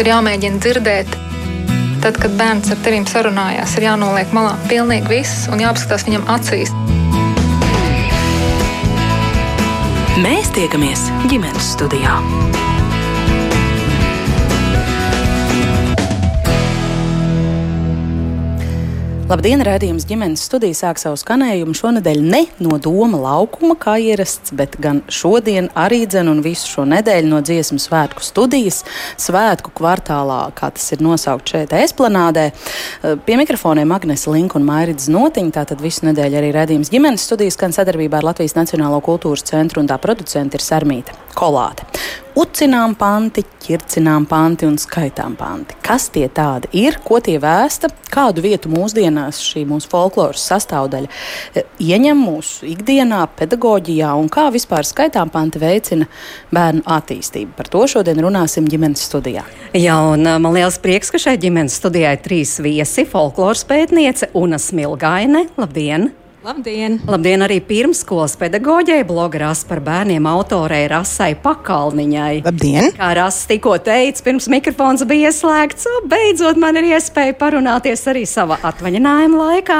Ir jāmēģina dzirdēt. Tad, kad bērns ar tevīm sarunājās, ir jānoliek malā pilnīgi viss un jāapskatās viņam acīs. Mēs tiekamies ģimenes studijā. Labdien, redzējums ģimenes studija sāk savu skanējumu. Šonadēļ ne no Doma laukuma, kā ierasts, bet gan šodien arī dzen un visu šo nedēļu no dziesmu svētku studijas, svētku kvartālā, kā tas ir nosaukt šeit esplanādē. Eh, pie mikrofoniem Agnēs Link un Mairits Notiņa, tātad visu nedēļu arī redzējums ģimenes studijas, gan sadarbībā ar Latvijas Nacionālo kultūras centru un tā producenti ir Sarmīta Kolāte. Ucinām panti, ķircinām panti un skaitām panti. Kas tie tādi ir, ko tie vēsta, kādu vietu mūsdienās šī mūsu folkloras sastāvdaļa e, ieņem mūsu ikdienā, pedagoģijā un kā vispār skaitām panti veicina bērnu attīstību. Par to šodien runāsim ģimenes studijā. Jā, un e, man liels prieks, ka šai ģimenes studijai trīs viesi - folkloras pētniece Una Smilgaine. Labdien! Labdien! Labdien arī pirmskolas pedagoģei, blogerās par bērniem autorei Rasai Pakalniņai. Labdien! Kā Rasa tikko teica, pirms mikrofons bija ieslēgts, beidzot man ir iespēja parunāties arī savā atvaļinājuma laikā.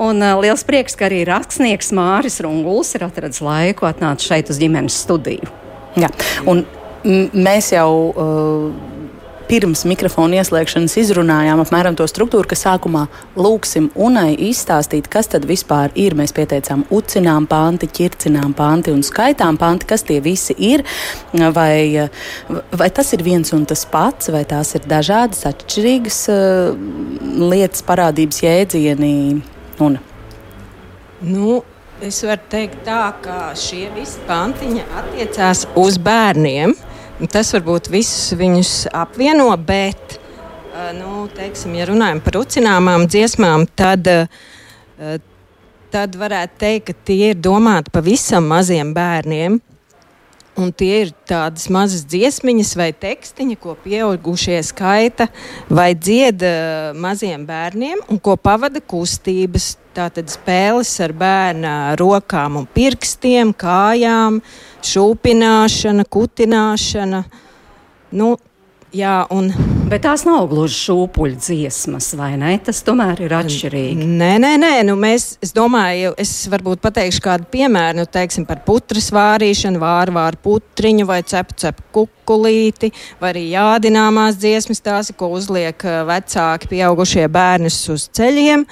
Un uh, liels prieks, ka arī rakstnieks Māris Runguls ir atradis laiku atnākt šeit uz ģimenes studiju. Jā, un mēs jau. Uh, pirms mikrofona ieslēgšanas izrunājām apmēram to struktūru, ka sākumā lūksim Unai izstāstīt, kas tad vispār ir. Mēs pieteicām ucinām panti, ķircinām panti un skaitām panti, kas tie visi ir. Vai, vai tas ir viens un tas pats, vai tās ir dažādas, atšķirīgas uh, lietas, parādības jēdzieni? Una. Nu, es varu teikt tā, ka šie visi pantiņi attiecās uz bērniem. Tas varbūt visus viņus apvieno, bet, nu, teiksim, ja runājam par ucināmām dziesmām, tad, tad varētu teikt, ka tie ir domāti pavisam maziem bērniem. Un tie ir tādas mazas dziesmiņas vai tekstiņi, ko pieaugušie skaita vai dzieda maziem bērniem, un ko pavada kustības. Tātad spēles ar bērnu rokām un pirkstiem, kājām, šūpināšana, kutināšana. Nu, Jā, un... Bet tās nav gluži šūpuļu dziesmas, vai ne? Tas tomēr ir atšķirīgi. Nē, nē, nē. Nu mēs, es domāju, es varbūt pateikšu kādu piemēru, nu, teiksim, par putras vārīšanu, vāru vāru putriņu vai cepu cepu kukulīti, vai arī jādināmās dziesmas, tās, ko uzliek vecāki pieaugušie bērnus uz ceļiem.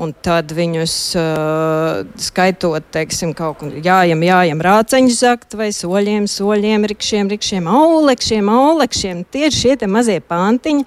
Un tad viņus uh, skaitot, teiksim, kaut kur jājam, jājam rāceņu zakt vai soļiem, soļiem, rikšiem, rikšiem, aulekšiem, aulekšiem. Tie ir šie mazie pantiņi,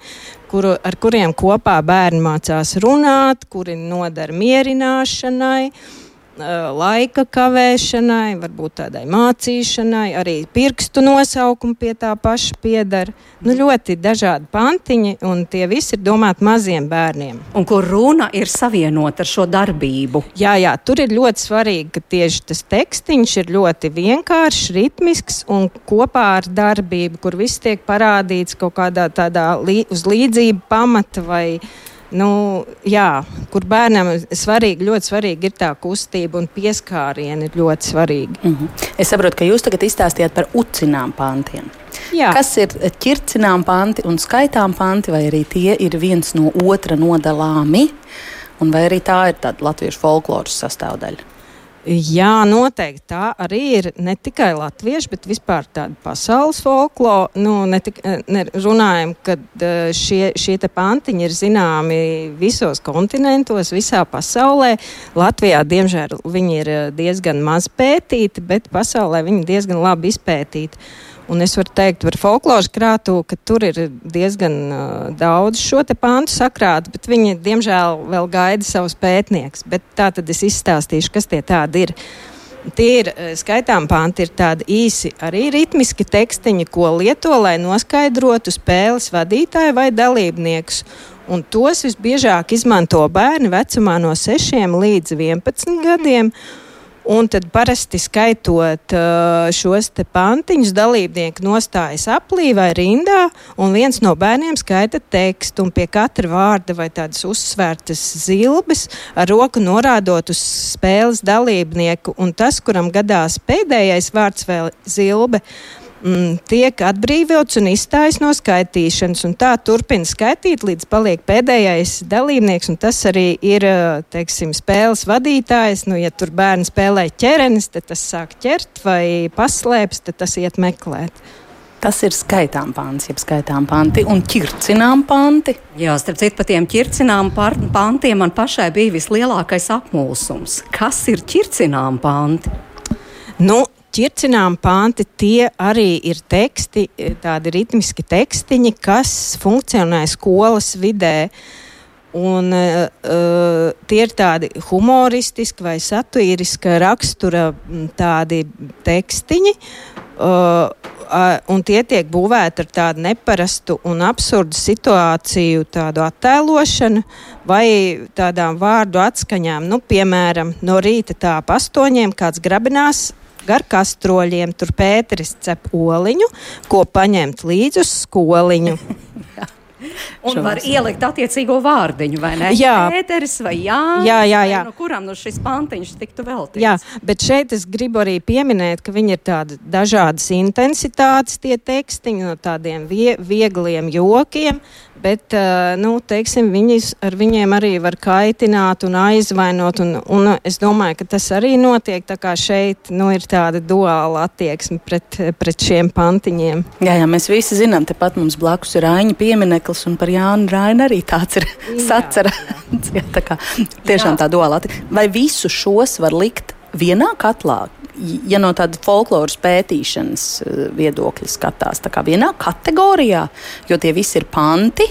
kuru, ar kuriem kopā bērni mācās runāt, kuri nodara mierināšanai. Uh, laika kavēšanai, varbūt tādai mācīšanai, arī pirkstu nosaukumu pie tā paša piedara. Nu, ļoti dažādi pantiņi, un tie visi ir domāti maziem bērniem. Un kur runa ir savienota ar šo darbību? Jā, jā, tur ir ļoti svarīgi, ka tieši tas tekstiņš ir ļoti vienkāršs, ritmisks un kopā ar darbību, kur viss tiek parādīts kaut kādā tādā lī, uz līdzību pamata vai Nu, jā, kur bērnam svarīgi, ļoti svarīgi ir tā kustība un pieskārieni ir ļoti svarīgi. Mm -hmm. Es saprotu, ka jūs tagad izstāstījāt par ucinām pantiem. Jā. Kas ir ķircinām panti un skaitām panti, vai arī tie ir viens no otra nodalāmi, vai arī tā ir tāda latviešu folkloras sastāvdaļa? Jā, noteikti tā arī ir ne tikai latviešu, bet vispār tāda pasaules folklora. Nu, ne tik, ne, runājam, ka šie, šie pantiņi ir zināmi visos kontinentos, visā pasaulē. Latvijā, diemžēl, viņi ir diezgan maz pētīti, bet pasaulē viņi diezgan labi izpētīti. Un es varu teikt par folkloras krātu, ka tur ir diezgan uh, daudz šo te pāntu sakrātu, bet viņi, diemžēl, vēl gaida savus pētniekus. Bet tā tad es izstāstīšu, kas tie tādi ir. Tie ir skaitām panti, ir tādi īsi, arī ritmiski tekstiņi, ko lieto, lai noskaidrotu spēles vadītāju vai dalībniekus. Un tos visbiežāk izmanto bērni vecumā no 6 līdz 11 gadiem. Mm. Un tad parasti skaitot uh, šos pantiņus, dalībnieki nostājas aplī vai rindā, un viens no bērniem skaita tekstu, un pie katra vārda vai tādas uzsvērtas zilbes ar roku norādot uz spēles dalībnieku, un tas, kuram gadās pēdējais vārds vai zilbe, mm, tiek atbrīvots un izstājas no skaitīšanas. Un tā turpina skaitīt, līdz paliek pēdējais dalībnieks, un tas arī ir teiksim, spēles vadītājs. Nu, ja tur bērni spēlē ķerenis, tad tas sāk ķert vai paslēpes, tad tas iet meklēt. Tas ir skaitām pants, jeb skaitām panti un ķircinām panti. Jā, starp citu, par tiem ķircinām pantiem man pašai bija vislielākais apmulsums. Kas ir ķircinām panti? Nu, Ķircinām panti tie arī ir teksti, tādi ritmiski tekstiņi, kas funkcionē skolas vidē. Un, uh, tie ir tādi humoristiski vai satīriska rakstura tādi tekstiņi. Uh, un tie tiek būvēti ar tādu neparastu un absurdu situāciju, tādu attēlošanu vai tādām vārdu atskaņām. Nu, piemēram, no rīta tā ap astoņiem kāds grabinās gar kastroļiem, tur Pēteris cep oliņu, ko paņemt līdzi uz skoliņu. Un var ielikt attiecīgo vārdiņu, vai ne? Jā, Pēteris vai Jānis. Jā, jā, jā. No kuram nu šis pantiņš tiktu veltīts? Jā, bet šeit es gribu arī pieminēt, ka viņi ir tādi dažādas intensitātes tie tekstiņi no tādiem vie, viegliem jokiem, bet nu, teiksim, viņas, ar viņiem arī var kaitināt un aizvainot. Un, un es domāju, ka tas arī notiek. Tā kā šeit nu, ir tāda duāla attieksme pret, pret šiem pantiņiem. Jā, jā, mēs visi zinām, tepat mums blakus ir Aņa piemineklis, un par Jānu Rainu arī tāds ir sacerēts. tā kā tiešām jā. tā duāla attieksme. Vai visu šos var likt vienā katlā? Ja no tāda folkloras pētīšanas eh, viedokļa skatās, tā kā vienā kategorijā, jo tie visi ir panti.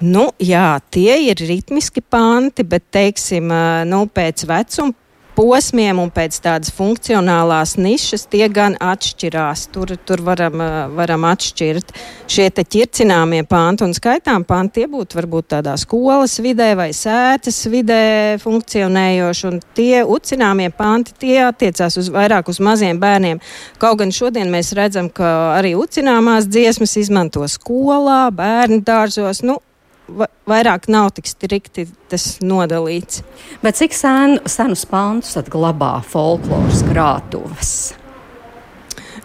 Nu, jā, tie ir ritmiski panti, bet, teiksim, eh, nu, pēc vecuma posmiem un pēc tādas funkcionālās nišas tie gan atšķirās. Tur, tur varam, varam atšķirt šie te ķircināmie panti un skaitām panti. Tie būtu varbūt tādā skolas vidē vai sētas vidē funkcionējoši, un tie ucināmie panti tie attiecās uz vairāk uz maziem bērniem. Kaut gan šodien mēs redzam, ka arī ucināmās dziesmas izmanto skolā, bērnu dārzos. Nu, vairāk nav tik strikti tas nodalīts. Bet cik sen, senus pantus glabā folkloras krātuves?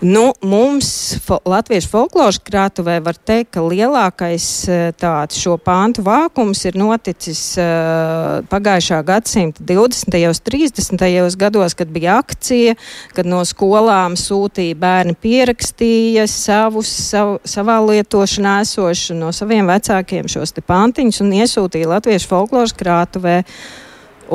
Nu, mums fo Latviešu folkloras krātuvē var teikt, ka lielākais eh, tāds šo pāntu vākums ir noticis uh, pagājušā gadsimta 20. un 30. gados, kad bija akcija, kad no skolām sūtīja bērni pierakstīja savus, savu, savā lietošanā esošu no saviem vecākiem šos te pantiņus un iesūtīja Latviešu folkloras krātuvē.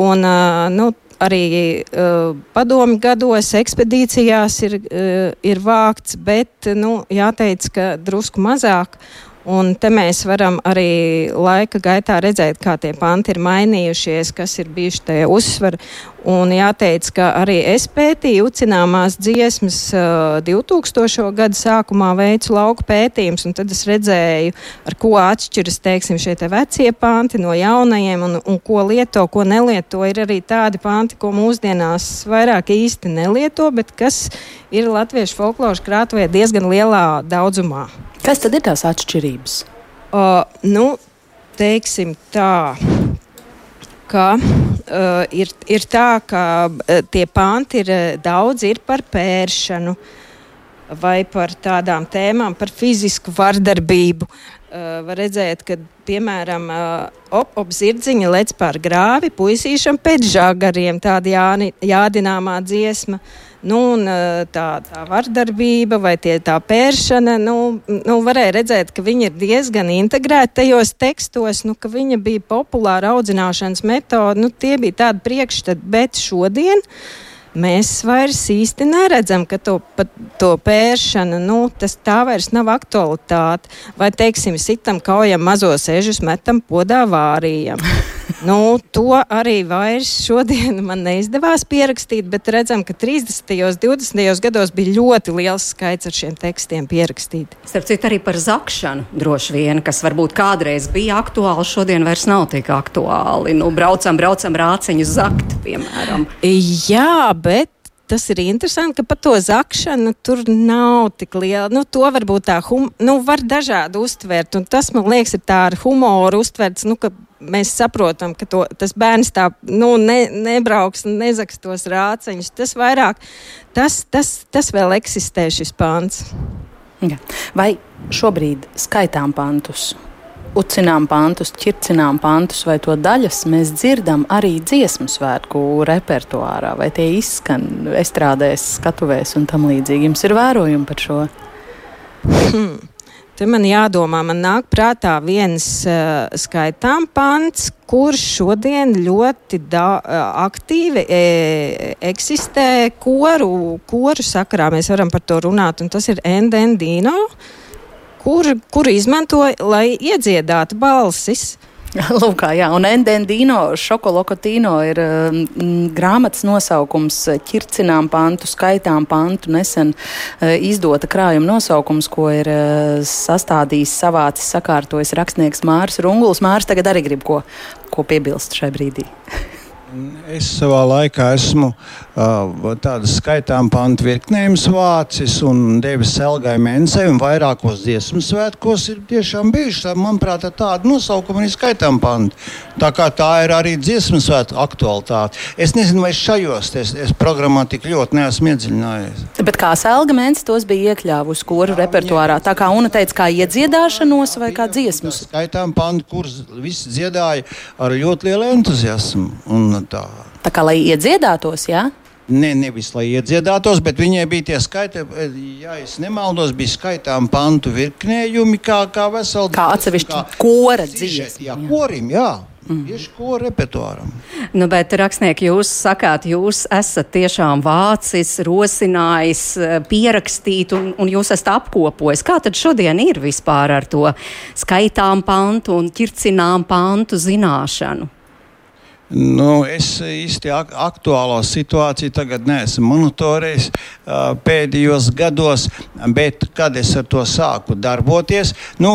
Un, uh, nu, arī uh, padomi gados ekspedīcijās ir, uh, ir vākts, bet nu, jāteic, ka drusku mazāk. Un te mēs varam arī laika gaitā redzēt, kā tie panti ir mainījušies, kas ir bijuši tie uzsvari. Un jāteic, ka arī es pētīju ucināmās dziesmas uh, 2000. gada sākumā veicu lauku pētījums, un tad es redzēju, ar ko atšķiras, teiksim, šie te vecie panti no jaunajiem, un, un ko lieto, ko nelieto. Ir arī tādi panti, ko mūsdienās vairāk īsti nelieto, bet kas ir latviešu folkloras krātuvē diezgan lielā daudzumā. Kas tad ir tās atšķirības? Uh, nu, teiksim tā, ka uh, ir, ir tā, ka uh, tie panti ir uh, daudz ir par pēršanu vai par tādām tēmām, par fizisku vardarbību. Uh, var redzēt, ka, piemēram, uh, op, op zirdziņa lec pār grāvi puisīšam pēc žagariem, tāda jāni, jādināmā dziesma. Uh, Nu, un, tā, tā vardarbība vai tie, tā pēršana, nu, nu, varēja redzēt, ka viņi ir diezgan integrēti tajos tekstos, nu, ka viņa bija populāra audzināšanas metode. Nu, tie bija tādi priekšstati, bet šodien mēs vairs īsti neredzam, ka to, to pēršana, nu, tas tā vairs nav aktualitāte. Vai, teiksim, sitam kaujam mazos ežus, metam podā vārījam. Nu, to arī vairs šodien man neizdevās pierakstīt, bet redzam, ka 30. un 20. gados bija ļoti liels skaits ar šiem tekstiem pierakstīt. Starp citu, arī par zakšanu droši vien, kas varbūt kādreiz bija aktuāli, šodien vairs nav tik aktuāli. Nu, braucam, braucam rāciņu zakt, piemēram. Jā, bet tas ir interesanti, ka par to zakšanu tur nav tik liela. Nu, to varbūt tā, hum, nu, var dažādi uztvert, un tas, man liekas, ir tā ar humoru uztverts, nu, ka mēs saprotam, ka to, tas bērns tā nu, ne, nebrauks, nezaks tos rāceņus. Tas vairāk, tas, tas, tas vēl eksistē šis pāns. Ja. Vai šobrīd skaitām pantus? Ucinām pantus, ķircinām pantus, vai to daļas mēs dzirdam arī dziesmu svētku repertuārā, vai tie izskan estrādēs, skatuvēs un tam līdzīgi. Jums ir vērojumi par šo? Hmm. Te man jādomā, man nāk prātā viens uh, skaitām pants, kurš šodien ļoti da, uh, aktīvi e, eksistē koru, koru sakarā. Mēs varam par to runāt, un tas ir Endendino, kur, kur izmanto, lai iedziedātu balsis. Lūk, jā, un Endendino Šokolokotino ir um, grāmatas nosaukums ķircinām pantu, skaitām pantu, nesen uh, izdota krājuma nosaukums, ko ir uh, sastādījis, savācis, sakārtojis rakstnieks Māris Runguls. Māris tagad arī grib ko, ko piebilst šai brīdī. Es savā laikā esmu uh, tādas skaitām pantu virknējumus vācis un devis Elgai Mensei un vairākos dziesmu svētkos ir tiešām bijuši. Manuprāt, tāda nosaukuma ir skaitām pantu. Tā kā tā ir arī dziesmu svētku aktualitāte. Es nezinu, vai šajos es, es programmā tik ļoti neesmu iedziļinājies. Bet kā Elga Mense tos bija iekļāvusi koru repertuārā? Tā kā Una teica, kā iedziedāšanos vai kā dziesmas? Skaitām pantu, kuras visi dziedāja ar ļoti lielu entuziasmu. Un tā. tā kā lai iedziedātos, jā? Ne, nevis lai iedziedātos, bet viņai bija tie skaiti, ja es nemaldos, bija skaitām pantu virknējumi, kā, kā veseli. Kā atsevišķi kora dzīves. Jā, korim, jā. Mm. Tieši ko repertuāram. Nu, bet, rakstnieki, jūs sakāt, jūs esat tiešām vācis, rosinājis, pierakstīt, un, un jūs esat apkopojis. Kā tad šodien ir vispār ar to skaitām pantu un ķircinām pantu zināšanu? Nu, es īsti ak aktuālo situāciju tagad neesmu monitorējis pēdējos gados, bet kad es ar to sāku darboties, nu,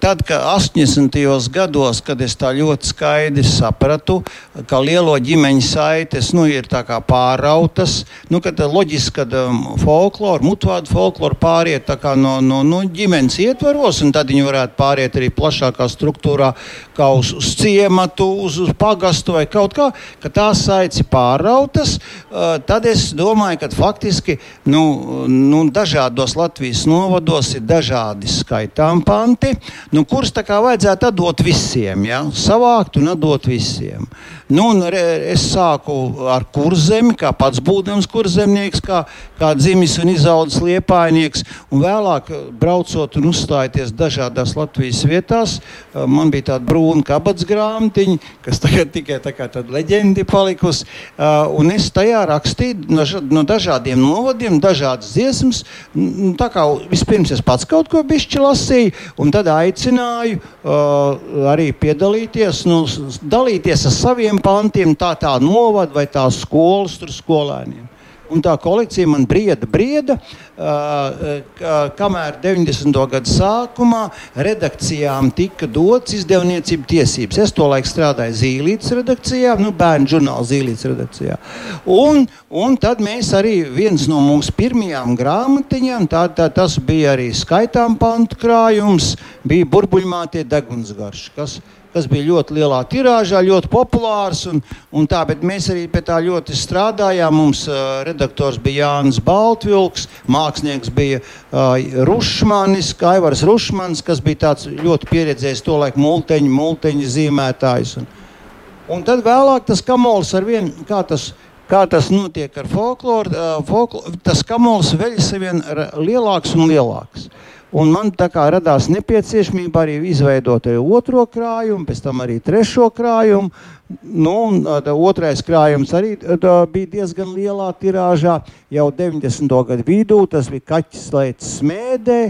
tad, kad 80. gados, kad es tā ļoti skaidri sapratu, ka lielo ģimeņu saites nu, ir pārautas, nu, kad loģiski, ka folkloru, mutvādu folkloru pāriet no, no, no ģimenes ietvaros, un tad viņi varētu pāriet arī plašākā struktūrā, kā uz, uz ciematu, uz, uz pagastu vai kaut kā, ka tās saites ir pārautas, tad es domāju, ka faktiski nu, nu, dažādos Latvijas novados ir dažādi skaitām panti, nu, kurus tā kā vajadzētu atdot visiem, ja? savākt un atdot visiem. Nu, es sāku ar kurzemi, kā pats būdams kurzemnieks, kā, kā dzimis un izaudzis liepainieks. Un vēlāk, braucot un uzstājoties dažādās Latvijas vietās, eh, man bija tāda brūna kabatas grāmatiņa, kas tagad tikai tā kā tāda leģenda palikusi. Eh, un es tajā rakstīju no, no dažādiem novadiem, dažādas dziesmas. Tā kā vispirms es pats kaut ko bišķi lasīju, un tad aicināju uh, arī piedalīties, nu, dalīties ar saviem pantiem, tā tā novada vai tā skolas tur skolēniem. Un tā kolekcija man brieda, brieda, uh, kamēr 90. gada sākumā redakcijām tika dots izdevniecību tiesības. Es to laiku strādāju Zīlītas redakcijā, nu, bērnu žurnāla Zīlītas redakcijā. Un, un tad mēs arī viens no mūsu pirmajām grāmatiņām, tā, tā, tas bija arī skaitām pantu krājums, bija burbuļmātie degunsgarš, kas kas bija ļoti lielā tirāžā, ļoti populārs. Un, un tā, mēs arī pie tā ļoti strādājām. Mums uh, redaktors bija Jānis Baltvilks, mākslinieks bija uh, Rušmanis, Kaivars Rušmans, kas bija tāds ļoti pieredzējis to laiku multeņu, multeņu zīmētājs. Un, un tad vēlāk tas kamols ar vienu, kā tas kā tas notiek ar folkloru, uh, folklor, tas kamols veļas vien lielāks un lielāks. Un man tā kā radās nepieciešamība arī izveidot arī otro krājumu, pēc tam arī trešo krājumu. Nu, otrais krājums arī tā, bija diezgan lielā tirāžā. Jau 90. gadu vidū tas bija kaķis slēdz smēdē.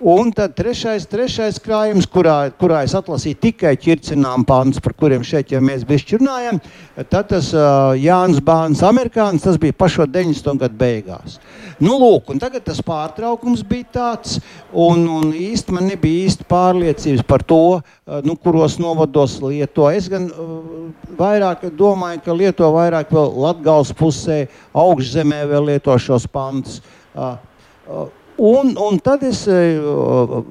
Un tad trešais, trešais krājums, kurā, kurā es atlasīju tikai ķircinām pāns, par kuriem šeit jau mēs bišķi runājam, tad tas uh, Jānis Bāns, amerikānis, tas bija pašo 90. gadu beigās. Nu, lūk, un tagad tas pārtraukums bija tāds, un, un īsti man nebija īsti pārliecības par to, uh, nu, kuros novados lieto. Es gan uh, vairāk domāju, ka lieto vairāk vēl Latgals pusē, augšzemē vēl lieto šos pantus. Uh, uh, Un, un tad es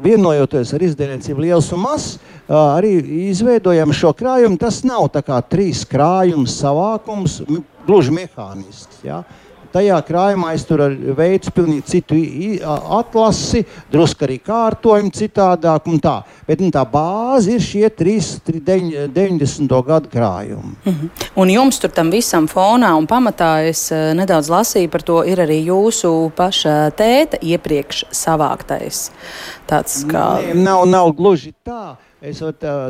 vienojoties ar izdevniecību Liels un Mazs, arī izveidojam šo krājumu. Tas nav tā kā trīs krājumu savākums, gluži mehānisks. Ja? Tajā krājumā es tur veicu pilnīgi citu atlasi, drusku arī kārtojumu citādāk tā. Bet nu, tā bāze ir šie 3, 90. gadu krājumi. Mm -hmm. Un jums tur tam visam fonā un pamatā es nedaudz lasīju par to, ir arī jūsu paša tēta iepriekš savāktais. Tāds kā... Nē, nav, nav gluži tā. Es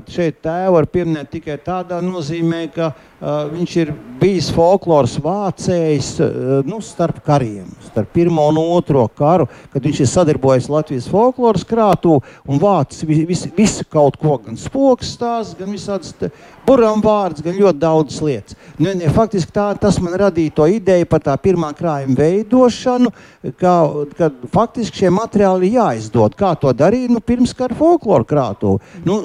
šeit tēvu varu pieminēt tikai tādā nozīmē, ka viņš ir bijis folkloras vācējs uh, nu, starp kariem, starp pirmo un otro karu, kad viņš ir sadarbojies Latvijas folkloras krātū un vācis visu vis, kaut ko, gan spoks stāsts, gan visādas buram vārds, gan ļoti daudzas lietas. Ne, ne, faktiski tā, tas man radīja to ideju par tā pirmā krājuma veidošanu, ka, ka faktiski šie materiāli ir jāizdod. Kā to darīja nu, pirms kara folkloras krātuvē. Nu,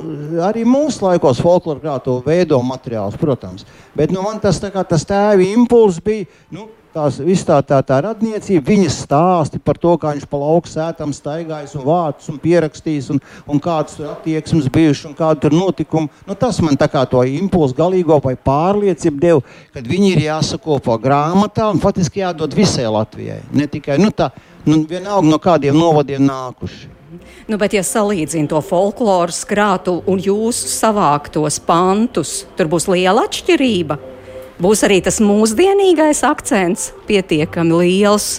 arī mūsu laikos folkloras krātuvē veido materiālus, protams. Bet nu, man tas, kā, tas tēva impulss bija. Nu, tās, tā, tā, tā radniecība, viņas stāsti par to, kā viņš pa lauku sētam staigājis un vācis un pierakstījis, un, un kādas tur attieksmes bijušas un kāda tur notikuma. Nu, tas man tā kā to impulsu galīgo vai pārliecību deva, ka viņi ir jāsakopo grāmatā un faktiski jādod visai Latvijai. Ne tikai nu, tā, nu, vienalga no kādiem novadiem nākuši. Nu, bet, ja salīdzina to folkloras krātu un jūsu savāktos pantus, tur būs liela atšķirība. Būs arī tas mūsdienīgais akcents pietiekami liels.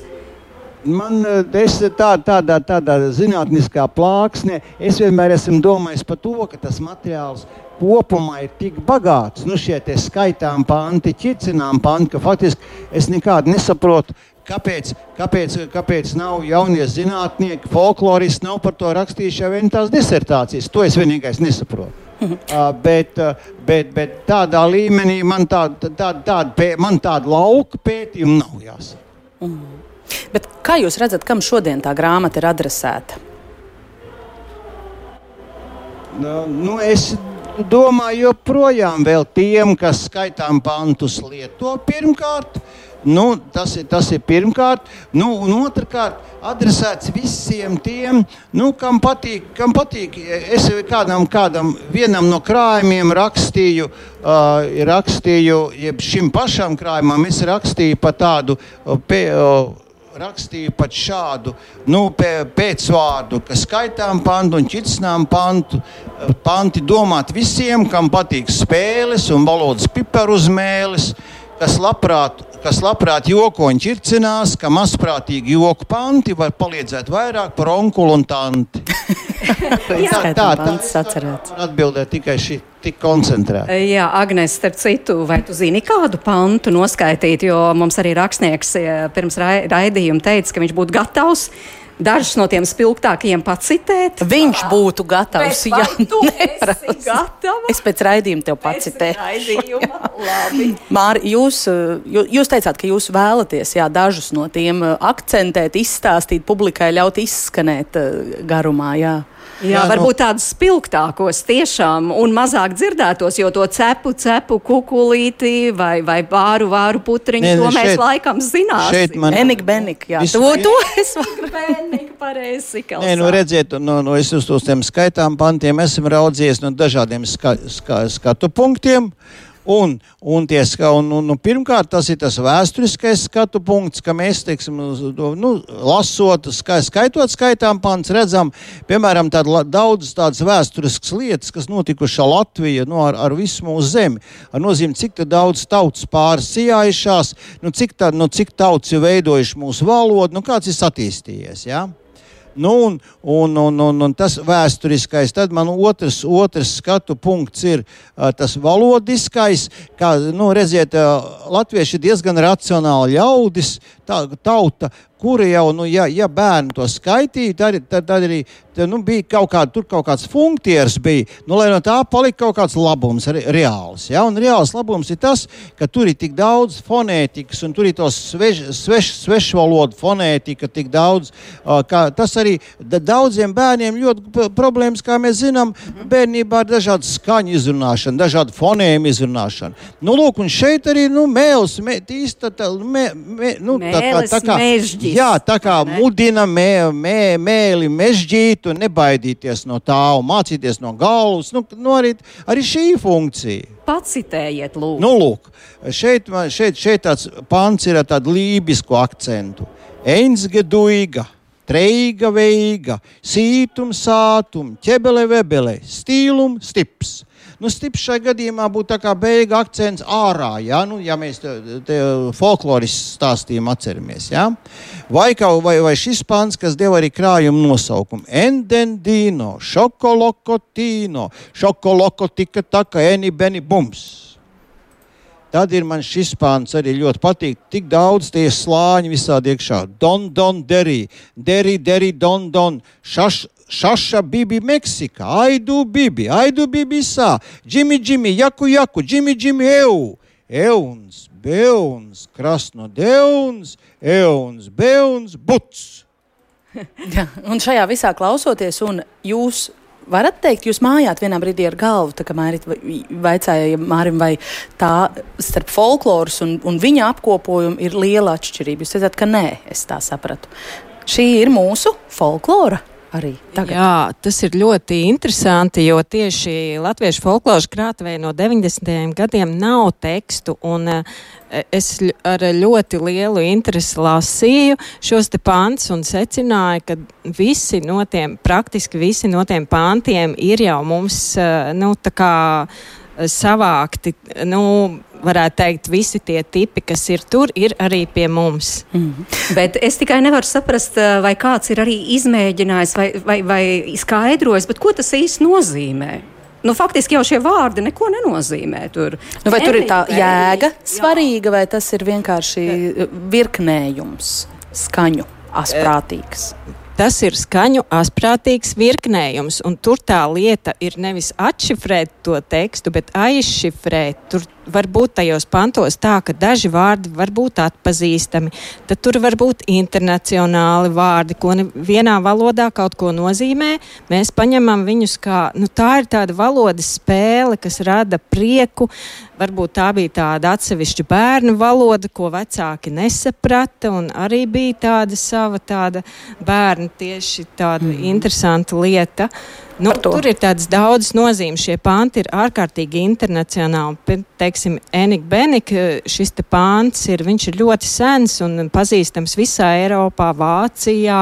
Man ir tā, tādā, tādā zinātniskā plāksnē, es vienmēr esmu domājis par to, ka tas materiāls kopumā ir tik bagāts. Nu, šie skaitām panti, ķircinām panti, ka faktiski es nekādu nesaprotu, Kāpēc, kāpēc, kāpēc nav jaunie zinātnieki, folkloristi, nav par to rakstījuši jau vienas disertācijas? To es vienīgais nesaprotu. uh, bet, uh, bet, bet tādā līmenī man tāda, tāda, tāda, pē, man tāda lauka pētījuma nav jāsaka. Mm. Bet kā jūs redzat, kam šodien tā grāmata ir adresēta? Nu, nu, es domāju, joprojām tiem, kas skaitām pantus lieto pirmkārt. Nu, tas, ir, tas ir pirmkārt. Nu, un otrkārt, adresēts visiem tiem, nu, kam, patīk, kam patīk. Es kādam, kādam no krājumiem rakstīju, uh, rakstīju šim pašam krājumam, es rakstīju pa tādu. Uh, pe, uh, rakstīju pat šādu nu, pēcvārdu, ka skaitām pantu un ķitsnām pantu. Panti domāt visiem, kam patīk spēles un valodas piparuzmēles, kas labprāt kas labprāt joko un ķircinās, ka mazprātīgi joku panti var palīdzēt vairāk par onkulu un tanti. tā tā tā atbildēt tikai šī tik koncentrēta. Jā, Agnēs, starp citu, vai tu zini kādu pantu noskaitīt, jo mums arī rakstnieks pirms raidījuma teica, ka viņš būtu gatavs dažus no tiem spilgtākajiem pacitēt. Viņš būtu gatavs. Jā, es pēc raidījuma tev pacitēšu. Māri, jūs, jūs teicāt, ka jūs vēlaties jā, dažus no tiem akcentēt, izstāstīt publikai, ļaut izskanēt garumā. Jā. Jā, jā varbūt nu, tādus spilgtākos tiešām un mazāk dzirdētos, jo to cepu, cepu kukulīti vai, vai vāru, vāru putriņu, ne, to mēs šeit, laikam zināsim. Man... Enik, benik, jā, Visu... to, to es varu. benik, pareizi, Nē, nu redziet, no, no es uz tiem skaitām pantiem esmu raudzījies no dažādiem ska, ska, skatu punktiem. Un, un, ties, un, un, un pirmkārt, tas ir tas vēsturiskais skatu punkts, ka mēs, teiksim, nu, lasot, skaitot skaitām pants, redzam, piemēram, tād, daudz tādas vēsturiskas lietas, kas notikušas Latvijā nu, ar, ar visu mūsu zemi. Ar nozīmi, cik daudz tautas pāris cijājušās, nu, cik, tā, nu, cik tautas ir veidojuši mūsu valodu, nu, kāds ir attīstījies. Ja? Nu, un, un, un, un, un tas vēsturiskais, tad man otrs, otrs skatu punkts ir uh, tas valodiskais. Kā nu, redziet, uh, latvieši ir diezgan racionāli ļaudis, tā, tauta, kura jau, nu, ja, ja bērni to skaitīja, tad, tad, tad arī tad, nu, bija kaut, kāda, tur kaut kāds funkcijas, bija, nu, lai no tā palika kaut kāds labums, re, reāls. Ja? Un reāls labums ir tas, ka tur ir tik daudz fonētikas, un tur ir tos sveš, sveš, svešvalodu fonētika, tik daudz. Uh, tas arī daudziem bērniem ļoti problēmas, kā mēs zinām, bērnībā ir dažādi skaņu izrunāšana, dažādi fonēmu izrunāšana. Nu, lūk, un šeit arī nu, mēls, mē, tīsta, tā, mē, mē, nu, tā, tā, tā kā mežģis. Jā, tā kā ne? mudina mē, mē, mēli mežģīt un nebaidīties no tā un mācīties no galvas. Nu, nu arī, arī šī funkcija. Pacitējiet, lūdzu. Nu, lūk, šeit, šeit, šeit tāds pants ir ar tādu lībisku akcentu. Einsgeduiga, treiga veiga, sītum sātum, ķebele vebele, stīlum stips. Nu, stips šajā gadījumā būtu tā kā beiga akcents ārā, ja, nu, ja mēs te, te folklorisku stāstījumu atceramies. Ja? Vai, kā, vai, vai šis pants, kas deva arī krājumu nosaukumu Endendino, Šokolokotino, Šokolokotika taka eni beni bums. Tad ir man šis pāns arī ļoti patīk. Tik daudz tie slāņi visādi iekšā. Don, don, deri, deri, deri, don, don. Šaš, Šaša bibi Meksika, Aidu bibi, Aidu bibi sā, Džimi, Džimi, Jaku, Jaku, Džimi, Džimi, Eu, Euns, Beuns, Krasnodeuns, Euns, Beuns, Buts. ja, un šajā visā klausoties, un jūs varat teikt, jūs mājāt vienā brīdī ar galvu, tā kā Mārīt vaicāja Mārim, vai tā starp folkloras un, un viņa apkopojumu ir liela atšķirība. Jūs teicāt, ka nē, es tā sapratu. Šī ir mūsu folklora arī tagad. Jā, tas ir ļoti interesanti, jo tieši latviešu folkloras krātuvē no 90. gadiem nav tekstu. Un, eh, Es ar ļoti lielu interesi lasīju šos te pāns un secināju, ka visi no tiem, praktiski visi no tiem pāntiem ir jau mums, eh, nu, tā kā savākti, nu, varētu teikt, visi tie tipi, kas ir tur, ir arī pie mums. Mm. Bet es tikai nevaru saprast, eh, vai kāds ir arī izmēģinājis vai, vai, vai skaidrojis, ko tas īsti nozīmē. Nu, faktiski jau šie vārdi neko nenozīmē. Tur. Nu, vai tur ir tā jēga svarīga, vai tas ir vienkārši virknējums, skaņu, asprātīgs? Tas ir skaņu asprātīgs virknējums, un tur tā lieta ir nevis atšifrēt to tekstu, bet aizšifrēt. Tur var būt tajos pantos tā, ka daži vārdi var būt atpazīstami, tad tur var būt internacionāli vārdi, ko vienā valodā kaut ko nozīmē. Mēs paņemam viņus kā, nu tā ir tāda valodas spēle, kas rada prieku. Varbūt tā bija tāda atsevišķa bērnu valoda, ko vecāki nesaprata, un arī bija tāda sava tāda bērnu tieši tāda mm. interesanta lieta. Uh, Nu, tur ir tādas daudzas nozīmes. Šie panti ir ārkārtīgi internacionāli. Teiksim, Enika Benika, šis te pants ir, ir ļoti sens un pazīstams visā Eiropā, Vācijā.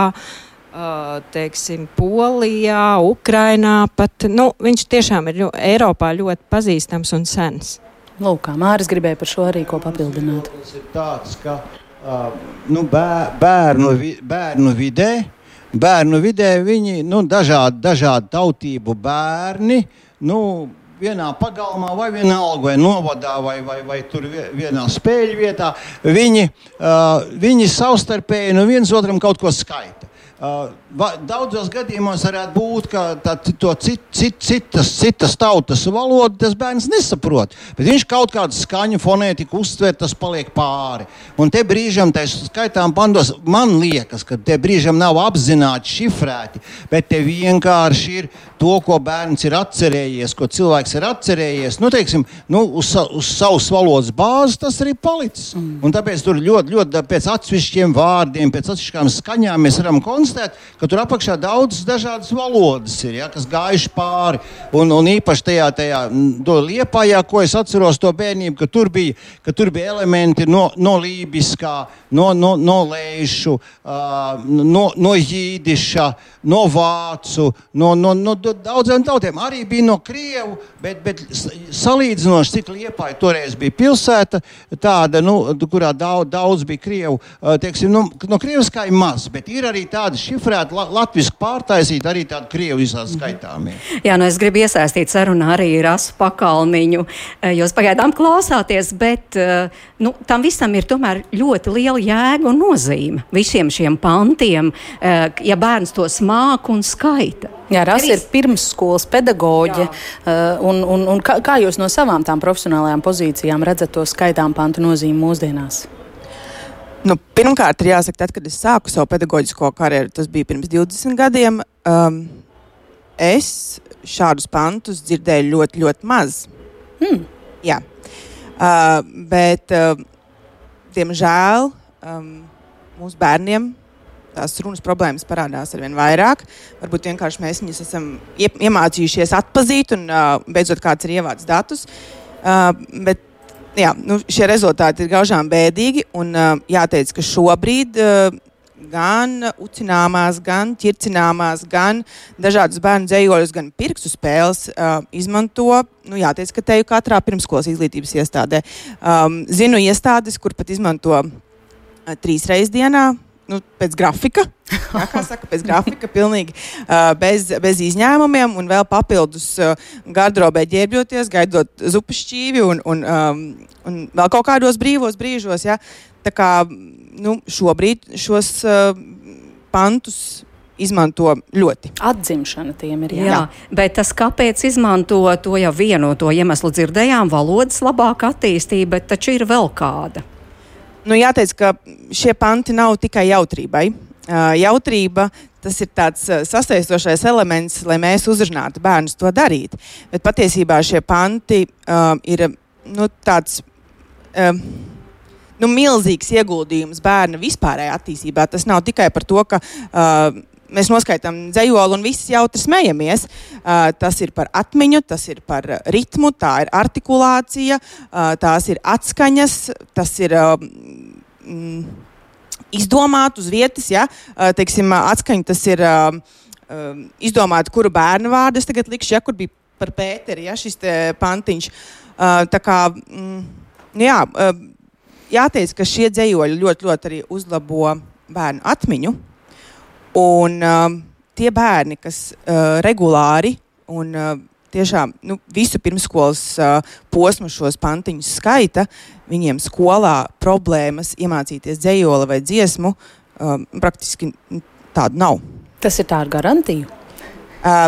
Uh, teiksim, Polijā, Ukrainā. Pat, nu, viņš tiešām ir ļo, Eiropā ļoti pazīstams un sens. Lūk, kā Mārcis gribēja par šo arī ko papildināt. Tas ir tāds, ka uh, nu, bērnu, bērnu vidē uh, bērnu vidē viņi nu, dažādi, dažādi tautību bērni. Nu, vienā pagalmā, vai vienalga, vai novadā, vai, vai, vai tur vienā spēļu vietā, viņi, uh, viņi savstarpēji no viens otram kaut ko skaita. Uh, daudzos gadījumos varētu būt, ka tā, to cit, cit, citas, citas tautas valodu tas bērns nesaprot. Bet viņš kaut kādu skaņu fonētiku uztver, tas paliek pāri. Un te brīžam, tā skaitām pandos, man liekas, ka te brīžam nav apzināti šifrēti, bet te vienkārši ir to, ko bērns ir atcerējies, ko cilvēks ir atcerējies. Nu, teiksim, nu, uz, uz savas valodas bāzes tas arī palicis. Mm. Un tāpēc tur ļoti, ļoti pēc atsevišķiem vārdiem, pēc atsevišķām skaņām mēs varam konstatēt, konstatēt, ka tur apakšā daudzas dažādas valodas ir, ja, kas gājuši pāri. Un, un īpaši tajā, tajā liepājā, ko es atceros to bērnību, ka tur bija, ka tur bija elementi no, no lībiskā, no, no, no lēšu, uh, no, no jīdiša, no vācu, no, no, no daudziem tautiem. Arī bija no krievu, bet, bet salīdzinoši, cik liepāja toreiz bija pilsēta, tāda, nu, kurā daudz, daudz bija krievu, uh, teiksim, nu, no krieviskā ir maz, bet ir arī tādi šifrēti, la, latviešu pārtaisīti arī tādi krievu visās mhm. skaitāmie. Jā, nu es gribu iesaistīt sarunā arī Rasu pakalniņu. Eh, jūs pagaidām klausāties, bet eh, nu, tam visam ir tomēr ļoti liela jēga un nozīme. Visiem šiem pantiem, eh, ja bērns tos māk un skaita. Jā, Rasa ir pirmsskolas pedagoģe. Un, un, un kā, kā jūs no savām tām profesionālajām pozīcijām redzat to skaitām pantu nozīmi mūsdienās? Nu, pirmkārt, ir jāsaka, tad, kad es sāku savu pedagoģisko karjeru, tas bija pirms 20 gadiem. Um, es šādus pantus dzirdēju ļoti, ļoti maz. Hmm. Jā. Uh, bet, uh, diemžēl, um, mūsu bērniem tās runas problēmas parādās ar vien vairāk. Varbūt vienkārši mēs viņus esam iemācījušies atpazīt un uh, beidzot kāds ir ievācis datus. Uh, bet, jā, nu, šie rezultāti ir gaužām bēdīgi. Un, jāteic, ka šobrīd gan ucināmās, gan ķircināmās, gan dažādas bērnu dzējoļus, gan pirkstu spēles uh, izmanto. Nu, jāteic, ka te jau katrā pirmskolas izglītības iestādē. Um, zinu iestādes, kur pat izmanto uh, trīs reizes dienā nu, pēc grafika. Jā, kā saka, pēc grafika, pilnīgi uh, bez, bez izņēmumiem, un vēl papildus uh, gardrobē ģērbjoties, gaidot zupas šķīvi un, un, um, un vēl kaut kādos brīvos brīžos. Ja? Tā kā nu, šobrīd šos uh, pantus izmanto ļoti. Atzimšana tiem ir jā. jā. Bet tas, kāpēc izmanto to jau vienu to iemeslu dzirdējām, valodas labāka attīstība, bet taču ir vēl kāda. Nu, jāteic, ka šie panti nav tikai jautrībai. Uh, jautrība tas ir tāds sasaistošais elements, lai mēs uzrunātu bērnus to darīt. Bet patiesībā šie panti uh, ir nu, tāds. Uh, nu, milzīgs ieguldījums bērna vispārējā attīstībā. Tas nav tikai par to, ka uh, mēs noskaitām dzējoli un visi jautri smejamies. Uh, tas ir par atmiņu, tas ir par ritmu, tā ir artikulācija, uh, tās ir atskaņas, tas ir. Mm, Izdomāt uz vietas, ja teiksim, atskaņa tas ir uh, izdomāt, kuru bērnu vārdu es tagad likšu, ja kur bija par Pēteri, ja šis pantiņš. Uh, tā kā, mm, jā, uh, jāteic, ka šie dzējoļi ļoti, ļoti arī uzlabo bērnu atmiņu. Un uh, tie bērni, kas uh, regulāri un uh, tiešām nu, visu pirmskolas uh, posmu šos pantiņus skaita, viņiem skolā problēmas iemācīties dzējoli vai dziesmu uh, praktiski tādu nav. Tas ir tā ar garantiju. Uh,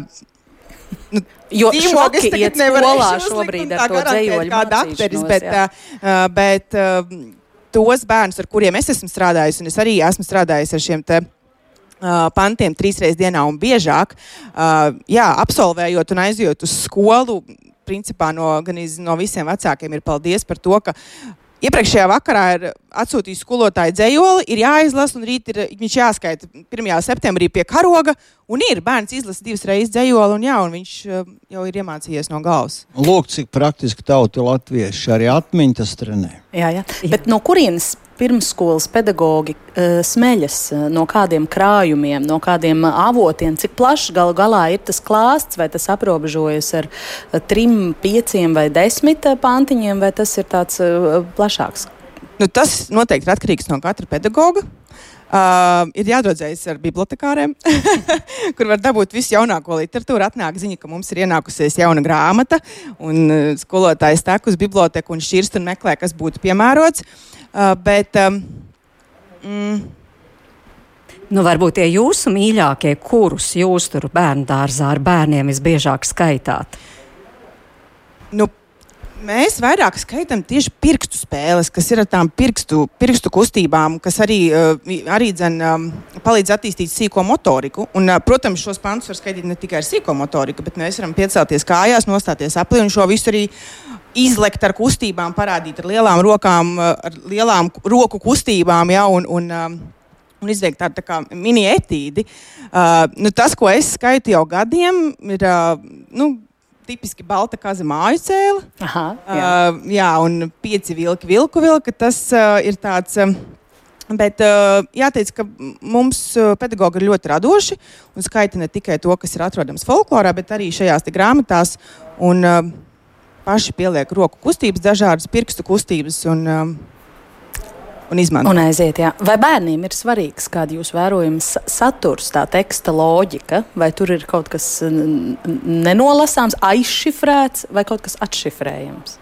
Nu, jo šoki iet skolā šobrīd ar to dzējoļu kā dakteris, bet, uh, bet uh, tos bērnus, ar kuriem es esmu strādājis, un es arī esmu strādājis ar šiem te Uh, pantiem trīs reizes dienā un biežāk, jā, absolvējot un aizjot uz skolu, principā no, no visiem vecākiem ir paldies par to, ka Iepriekšējā vakarā ir atsūtījis skolotāju dzējoli, ir jāizlasa, un rīt ir, viņš jāskaita 1. septembrī pie karoga. Un ir bērns izlasa divas reizes dzējoli, un, jā, un viņš jau ir iemācījies no galvas. Lūk, cik praktiski tauta latvieši arī atmiņas trenē. Jā, jā. Bet no kurienes pirmsskolas pedagogi uh, smeļas uh, no kādiem krājumiem, no kādiem uh, avotiem, cik plašs galu galā ir tas klāsts, vai tas aprobežojas ar trim, pieciem vai desmit pantiņiem, vai tas ir tāds plašāks? Nu, tas noteikti ir atkarīgs no katra pedagoga. Uh, ir jādodas ar bibliotekāriem, kur var dabūt visu jaunāko literatūru. Atnāk ziņa, ka mums ir ienākusies jauna grāmata, un uh, skolotājs tek uz biblioteku un šķirst un meklē, kas būtu piemērots. Uh, bet, um, mm, Nu, varbūt tie jūsu mīļākie, kurus jūs tur bērnu dārzā ar bērniem visbiežāk skaitāt? Nu, Mēs vairāk skaitām tieši pirkstu spēles, kas ir ar tām pirkstu, pirkstu kustībām, kas arī, uh, arī dzen, um, palīdz attīstīt sīko motoriku. Un, uh, protams, šos pantus var skaitīt ne tikai ar sīko motoriku, bet mēs varam piecelties kājās, nostāties aplī un šo visu arī izlekt ar kustībām, parādīt ar lielām rokām, ar lielām roku kustībām. Ja, un, un, un izveikt tādu tā kā mini etīdi. Uh, nu, tas, ko es skaitu jau gadiem, ir uh, nu, tipiski balta kaza māju cēla. Aha, jā. Uh, jā, un pieci vilki, vilku vilka. Tas uh, ir tāds. Uh, Bet uh, jāteic, ka mums uh, pedagogi ir ļoti radoši un skaita ne tikai to, kas ir atrodams folklorā, bet arī šajās grāmatās. Un, uh, paši pieliek roku kustības, dažādas pirkstu kustības. Un, uh, un izmantot. Un aiziet, jā. Vai bērniem ir svarīgs, kāda jūs vērojama saturs, tā teksta loģika, vai tur ir kaut kas nenolasāms, aizšifrēts vai kaut kas atšifrējams?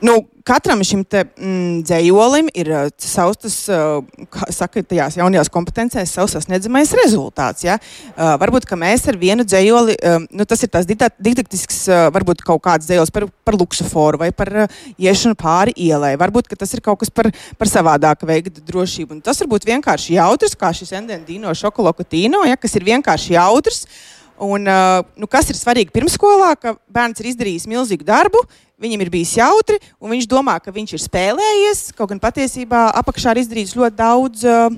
Nu, katram šim te, mm, dzējolim ir uh, savs, tas, uh, kā saka, tajās jaunajās kompetencēs, savs sasniedzamais rezultāts. Ja? Uh, varbūt mēs ar vienu dzējoli, um, nu, tas ir tas didaktisks, uh, varbūt kaut kāds dzējolis par, par luksuforu vai par uh, iešanu pāri ielai. Varbūt tas ir kaut kas par, par savādāku veidu drošību. Un tas var būt vienkārši jautrs, kā šis endendīno šokolatīno, ja? kas ir vienkārši jautrs. Un, uh, nu, kas ir svarīgi pirmsskolā, ka bērns ir izdarījis milzīgu darbu, viņam ir bijis jautri, un viņš domā, ka viņš ir spēlējies. Kaut gan patiesībā apakšā ir izdarīts ļoti daudz uh,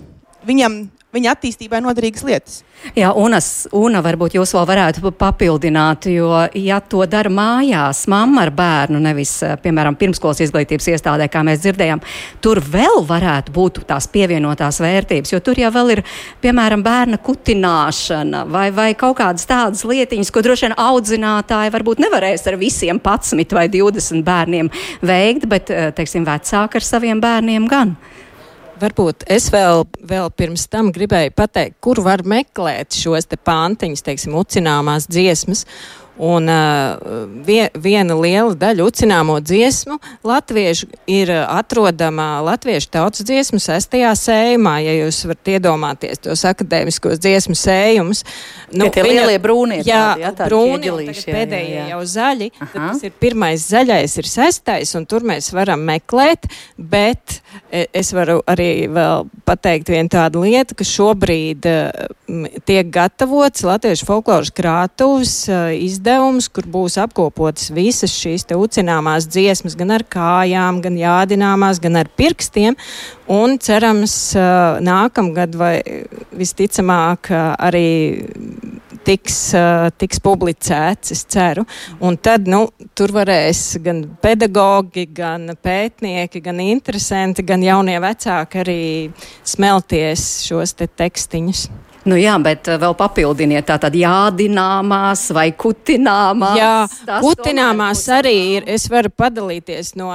viņam viņa attīstībai noderīgas lietas. Jā, Unas, Una, varbūt jūs vēl varētu papildināt, jo, ja to dara mājās, mamma ar bērnu, nevis, eh, piemēram, pirmskolas izglītības iestādē, kā mēs dzirdējām, tur vēl varētu būt tās pievienotās vērtības, jo tur jau vēl ir, piemēram, bērna kutināšana vai, vai kaut kādas tādas lietiņas, ko droši vien audzinātāji varbūt nevarēs ar visiem 11 vai 20 bērniem veikt, bet, eh, teiksim, vecāki ar saviem bērniem gan. Varbūt es vēl, vēl pirms tam gribēju pateikt, kur var meklēt šos te pantiņus, teiksim, ucināmās dziesmas. Un vie, viena liela daļa ucināmo dziesmu latviešu ir atrodama latviešu tautas dziesmu sestajā sējumā, ja jūs varat iedomāties tos akadēmiskos dziesmu sējumus. Nu, tie viņa, lielie brūnie jā, tādi, jā, tādi brūni, ķieģelīši, jā, pēdējie jā, jā. jau zaļi, tad tas ir pirmais zaļais ir sestais, un tur mēs varam meklēt, bet e, es varu arī vēl pateikt vienu tādu lietu, ka šobrīd tiek gatavots Latviešu folkloras krātuves uh, izdevums, kur būs apkopotas visas šīs ucināmās dziesmas, gan ar kājām, gan jādināmās, gan ar pirkstiem, un cerams nākamgad vai visticamāk arī tiks, tiks publicēts, es ceru. Un tad, nu, tur varēs gan pedagogi, gan pētnieki, gan interesanti, gan jaunie vecāki arī smelties šos te tekstiņus. Nu jā, bet uh, vēl papildiniet, tā tad jādināmās vai kutināmās. Jā, kutināmās arī ir. Es varu padalīties no,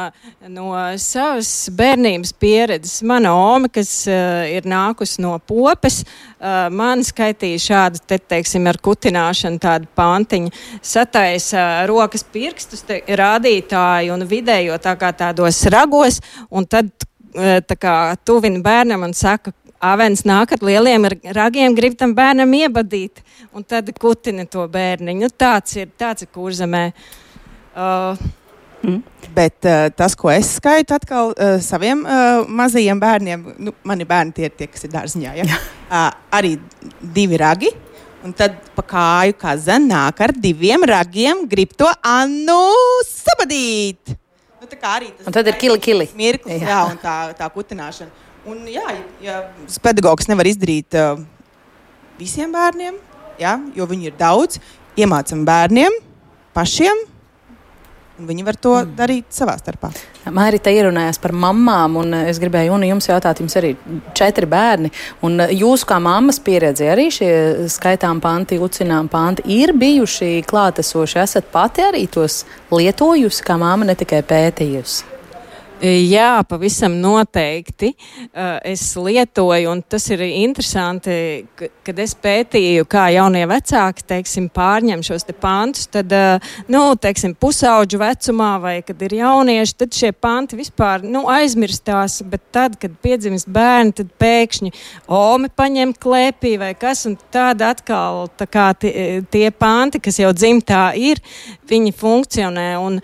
no savas bērnības pieredzes. Mana oma, kas uh, ir nākusi no popes, uh, man skaitīja šādu, te, teiksim, ar kutināšanu tādu pantiņu. Sataisa uh, rokas pirkstus, te, rādītāju un vidējo tā kā tādos ragos, un tad tā kā tuvina bērnam un saka, Avens nāk ar lieliem ragiem, grib tam bērnam iebadīt, un tad kutina to bērniņu. Nu, tāds ir, tāds ir kurzemē. Uh, Bet uh, tas, ko es skaitu atkal uh, saviem uh, mazajiem bērniem, nu, mani bērni tie ir tie, kas ir dārziņā, ja? uh, arī divi ragi. Un tad pa kāju kaza nāk ar diviem ragiem, grib to Annu sabadīt. Nu, tā kā arī tas Un tad ir kili, kili. Mirklis, jā. jā, un tā, tā kutināšana. Un, jā, ja pedagogs nevar izdarīt uh, visiem bērniem, jā, jo viņi ir daudz, iemācām bērniem pašiem, un viņi var to mm. darīt savā starpā. Mērita ierunājās par mamām, un eh, es gribēju Uni, jums jautāt, jums arī četri bērni. Un eh, jūsu kā mammas pieredze arī šie skaitām panti, ucinām panti ir bijuši klātesoši. Esat pati arī tos lietojusi, kā mamma ne tikai pētījusi. Jā, pavisam noteikti. Uh, es lietoju, un tas ir interesanti, ka, kad es pētīju, kā jaunie vecāki, teiksim, pārņem šos te pantus, tad, uh, nu, teiksim, pusauģu vecumā vai kad ir jaunieši, tad šie panti vispār, nu, aizmirstās, bet tad, kad piedzimst bērni, tad pēkšņi omi paņem klēpī vai kas, un tāda atkal, tā kā tie, tie panti, kas jau dzimtā ir, viņi funkcionē, un,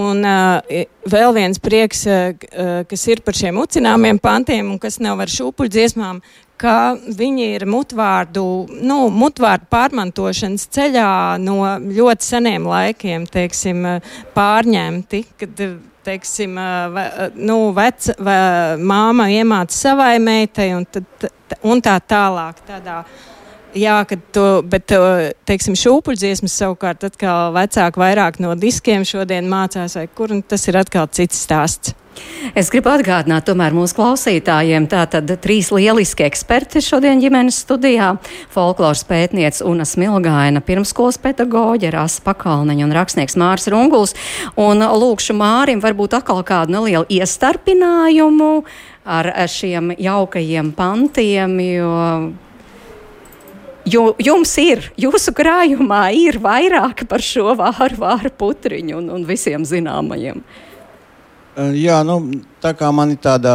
Un uh, vēl viens prieks, uh, uh, kas ir par šiem ucināmiem pantiem un kas nav ar šūpuļu dziesmām, ka viņi ir mutvārdu, nu, mutvārdu pārmantošanas ceļā no ļoti seniem laikiem, teiksim, uh, pārņemti, kad, uh, teiksim, uh, ve, uh, nu, vec, ve, māma iemāca savai meitai un, tad, un tā tālāk tādā. Jā, to, bet, to, teiksim, šūpuļdziesmas savukārt atkal vecāki vairāk no diskiem šodien mācās, vai kur, un tas ir atkal cits stāsts. Es gribu atgādināt tomēr mūsu klausītājiem, tātad trīs lieliski eksperti šodien ģimenes studijā - folkloras pētniece Una Smilgaina, pirmskolas pedagoģe Rasa Pakalneņa un rakstnieks Mārs Runguls. Un lūkšu Mārim varbūt atkal kādu nelielu iestarpinājumu ar ar šiem jaukajiem pantiem, jo Jo jums ir, jūsu krājumā ir vairāk par šo vāru, vāru putriņu un, un visiem zināmajiem. Jā, nu, tā kā man ir tāda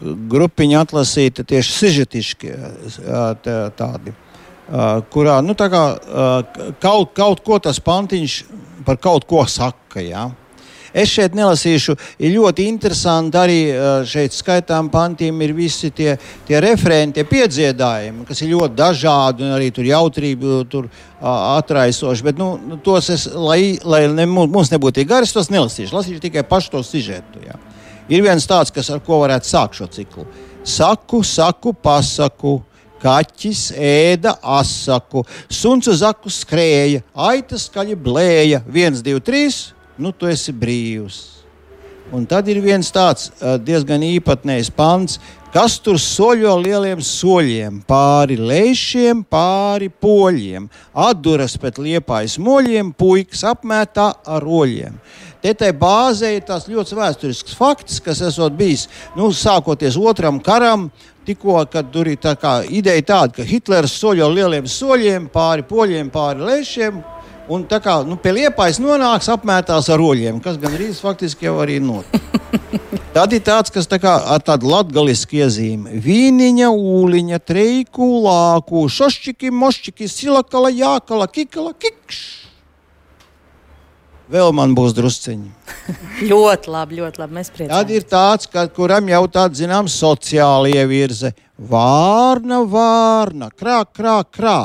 grupiņa atlasīta tieši sižetiski tā- tādi, kurā nu, tā kā, kaut, kaut ko tas pantiņš par kaut ko saka. Jā. Es šeit nelasīšu, ir ļoti interesanti arī uh, šeit skaitām pantiem ir visi tie, tie referenti, tie piedziedājumi, kas ir ļoti dažādi un arī tur jautrību tur atraisoši. Bet nu, nu, tos es, lai, lai ne, mu- mums nebūtu tik garas, tos nelasīšu. Lasīšu tikai pašu to sižetu. Jā. Ir viens tāds, kas ar ko varētu sākt šo ciklu. Saku, saku, pasaku, Kaķis ēda asaku, suns uz aku skrēja, aitas skaļi blēja, viens, divi, trīs, nu tu esi brīvs. Un tad ir viens tāds diezgan īpatnējs pants, kas tur soļo lieliem soļiem, pāri lēšiem, pāri poļiem, atduras pēc liepājas moļiem, puikas apmētā ar oļiem. Te tai bāzē ir tas ļoti vēsturisks fakts, kas esot bijis nu, sākoties otram karam. Tikko, kad tur ir tā ideja tāda, ka Hitlers soļo lieliem soļiem pāri poļiem, pāri lēšiem, Un tā kā nu, pie liepais nonāks, apmētās ar roļiem, kas gan rīz faktiski jau arī notiek. Tad ir tāds, kas tā kā ar tādu latgalisku iezīmi. Vīniņa, ūliņa, treiku, lāku, šošķiki, mošķiki, silakala, jākala, kikala, kikš. Vēl man būs drusciņi. ļoti labi, ļoti labi. Mēs priecājamies. Tad ir tāds, ka, kuram jau tāda, zinām, sociāla ievirze. Vārna, vārna, krā, krā, krā.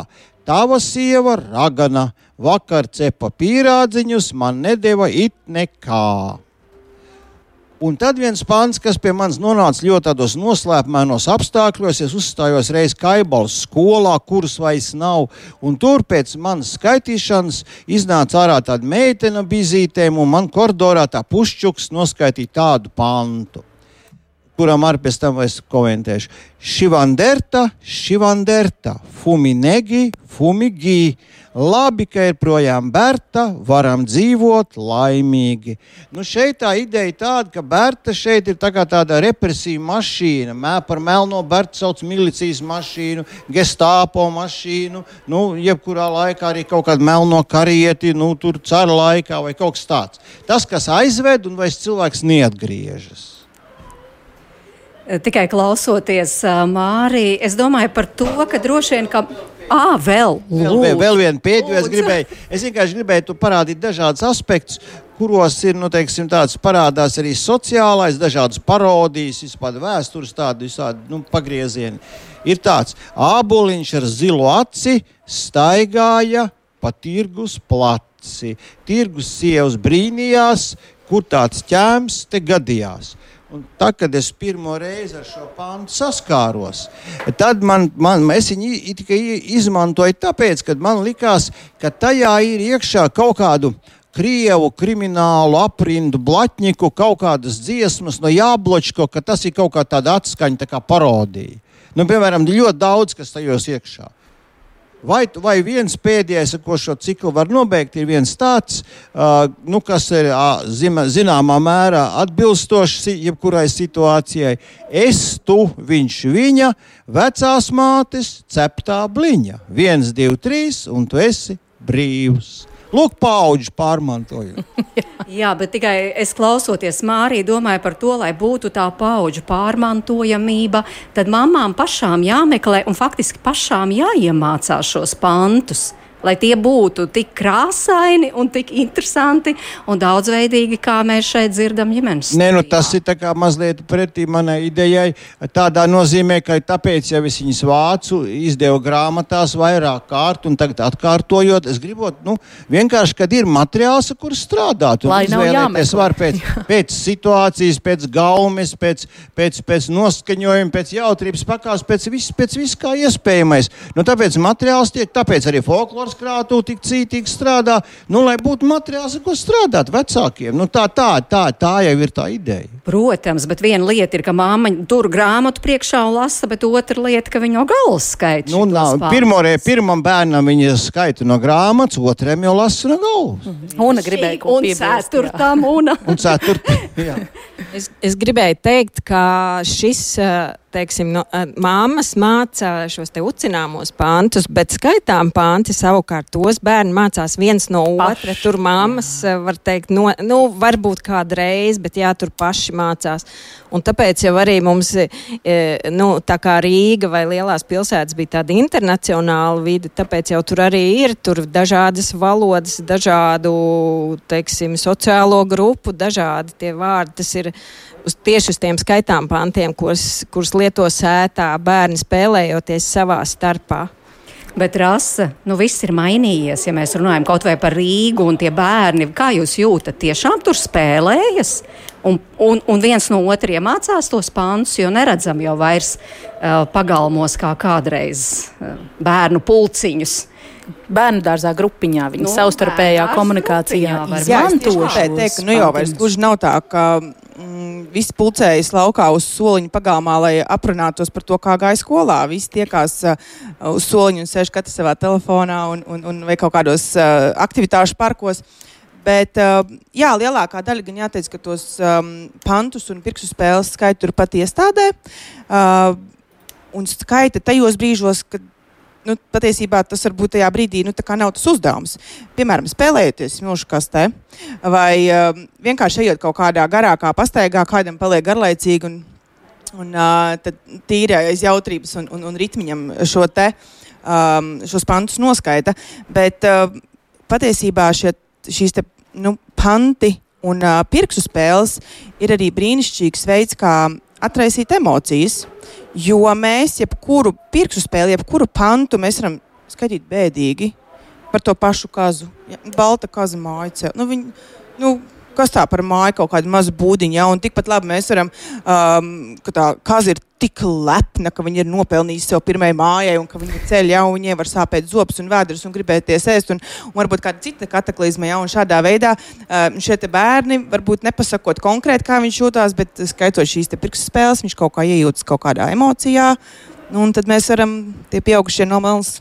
Tava sieva ragana Vakar cepa pīrādziņus, man nedēva it nekā. Un tad viens pants, kas pie manis nonāca ļoti tādos noslēpumanos apstākļos, es uzstājos reizes Kaibals skolā, kuras vairs nav. Un tur pēc manas skaitīšanas iznāca ārā tāda meitene bizītēm, un man koridorā tā pušķuks noskaitīja tādu pantu kuram arī pēc tam es komentēšu. Šivanderta, šivanderta, fuminegi, fumigi. Labi, ka ir projām Berta, varam dzīvot laimīgi. Nu, šeit tā ideja tāda, ka Berta šeit ir tā tāda represija mašīna. Mē par melno Bertu sauc milicijas mašīnu, gestāpo mašīnu, nu, jebkurā laikā arī kaut kādu melno karieti, nu, tur cara laikā vai kaut kas tāds. Tas, kas aizved un vairs cilvēks neatgriežas. Tikai klausoties Mārī, es domāju par to, ka droši vien, ka À, vēl, vēl, vēl, vēl viena pēdējā. Es, gribēju, es vienkārši gribēju parādīt dažādus aspektus, kuros ir nu, teiksim, tāds, parādās arī sociālais, dažādas parodijas, vispār vēstures, tādi visādi nu, pagriezieni. Ir tāds āboliņš ar zilu aci staigāja pa tirgus placi. Tirgus sievas brīnījās, kur tāds ķēms te gadījās. Un tā, kad es pirmo reizi ar šo pāntu saskāros, tad man, man, es viņu tikai izmantoju tāpēc, ka man likās, ka tajā ir iekšā kaut kādu krievu kriminālu aprindu blatņiku, kaut kādas dziesmas no jābločko, ka tas ir kaut kā tāda atskaņa, tā kā parodija. Nu, piemēram, ļoti daudz, kas tajos iekšā. Vai, vai viens pēdējais, ko šo ciklu var nobeigt, ir viens tāds, uh, nu, kas ir uh, zima, zināmā mērā atbilstošs jebkurai situācijai. Es, tu, viņš, viņa, vecās mātes, ceptā bliņa. Viens, divi, trīs, un tu esi brīvs. Lūk, paudžu pārmantojumu. Jā, bet tikai es klausoties Mārī, domāju par to, lai būtu tā paudžu pārmantojamība, tad mamām pašām jāmeklē un faktiski pašām jāiemācās šos pantus lai tie būtu tik krāsaini un tik interesanti un daudzveidīgi, kā mēs šeit dzirdam ģimenes. Nē, nu, tas ir mazliet pretī manai idejai. Tādā nozīmē, ka tāpēc jau es viņas vācu, izdevu grāmatās vairāk kārt un tagad atkārtojot. Es gribu nu, vienkārši, kad ir materiāls, kur strādāt. Lai nav jāmeklē. Var pēc, pēc situācijas, pēc gaumes, pēc, pēc, pēc noskaņojuma, pēc jautrības pakās, pēc viss, pēc viss kā iespējamais. Nu, tāpēc materiāls tiek, tāpēc arī folkloras materiāls krātū tik cītīgi strādā, nu, lai būtu materiāls, ar ko strādāt vecākiem. Nu, tā, tā, tā, tā jau ir tā ideja. Protams, bet viena lieta ir, ka māma tur grāmatu priekšā un lasa, bet otra lieta, ka viņa galvas skaita. Nu, nav, pirmorē, pirmam bērnam viņa skaita no grāmatas, otram jau lasa no galvas. Mhm. Una gribēja ko piebilst. Un ceturtam, una. un ceturtam, jā. Es, es gribēju teikt, ka šis teiksim, no, māmas māca šos te ucināmos pāntus, bet skaitām pānti savukārt tos bērni mācās viens no otra. Tur māmas var teikt, no, nu, varbūt kādreiz, bet jā, tur paši mācās. Un tāpēc jau arī mums, e, nu, tā kā Rīga vai lielās pilsētas bija tāda internacionāla vide, tāpēc jau tur arī ir tur dažādas valodas, dažādu, teiksim, sociālo grupu, dažādi tie vārdi. Tas ir uz, tieši uz tiem skaitām pantiem, kurus lieto sētā bērni spēlējoties savā starpā. Bet rasa, nu viss ir mainījies. Ja mēs runājam kaut vai par Rīgu un tie bērni, kā jūs jūtat, tiešām tur spēlējas? Un, un, un viens no otriem mācās tos pantus, jo neredzam jau vairs uh, pagalmos kā kādreiz uh, bērnu pulciņus. Bērnu dārzā grupiņā viņi nu, savstarpējā komunikācijā izmanto šo teikt, nu jau vairs gluži nav tā, ka visi pulcējas laukā uz soliņa pagalmā, lai aprunātos par to, kā gāja skolā. Visi tiekās uh, uz soliņa un sēž katrs savā telefonā un, un, un vai kaut kādos uh, aktivitāšu parkos. Bet, uh, jā, lielākā daļa gan jāteic, ka tos um, pantus un pirkstu spēles skaita turpat iestādē. Uh, un skaita tajos brīžos, kad nu, patiesībā tas varbūt tajā brīdī nu, nav tas uzdevums. Piemēram, spēlējoties mūža kastē, vai uh, vienkārši ejot kaut kādā garākā pastaigā, kādam paliek garlaicīgi, un, un uh, tīri aiz jautrības un, un, un ritmiņam šo te, um, šos pantus noskaita. Bet uh, patiesībā šie, šīs te, nu, panti un uh, pirkstu spēles ir arī brīnišķīgs veids, kā atraisīt emocijas. Jo mēs jebkuru pirkstu spēli, jebkuru pantu mēs varam skaitīt bēdīgi par to pašu kazu. Ja, balta kaza māja. Nu, viņi, nu, kas tā par māju, kaut kāda maza būdiņa, ja, tikpat labi mēs varam, um, ka tā kaza ir tik lepna, ka viņi ir nopelnījuši sev pirmajai mājai, un ka viņi ceļ jau, un viņiem var sāpēt zopas un vēders un gribēties ēst, un, un varbūt kāda cita kataklizma, ja, un šādā veidā um, šie bērni, varbūt nepasakot konkrēti, kā viņš jūtās, bet skaitot šīs pirkstu spēles, viņš kaut kā iejūtas kaut kādā emocijā, un tad mēs varam tie pieaugušie no malas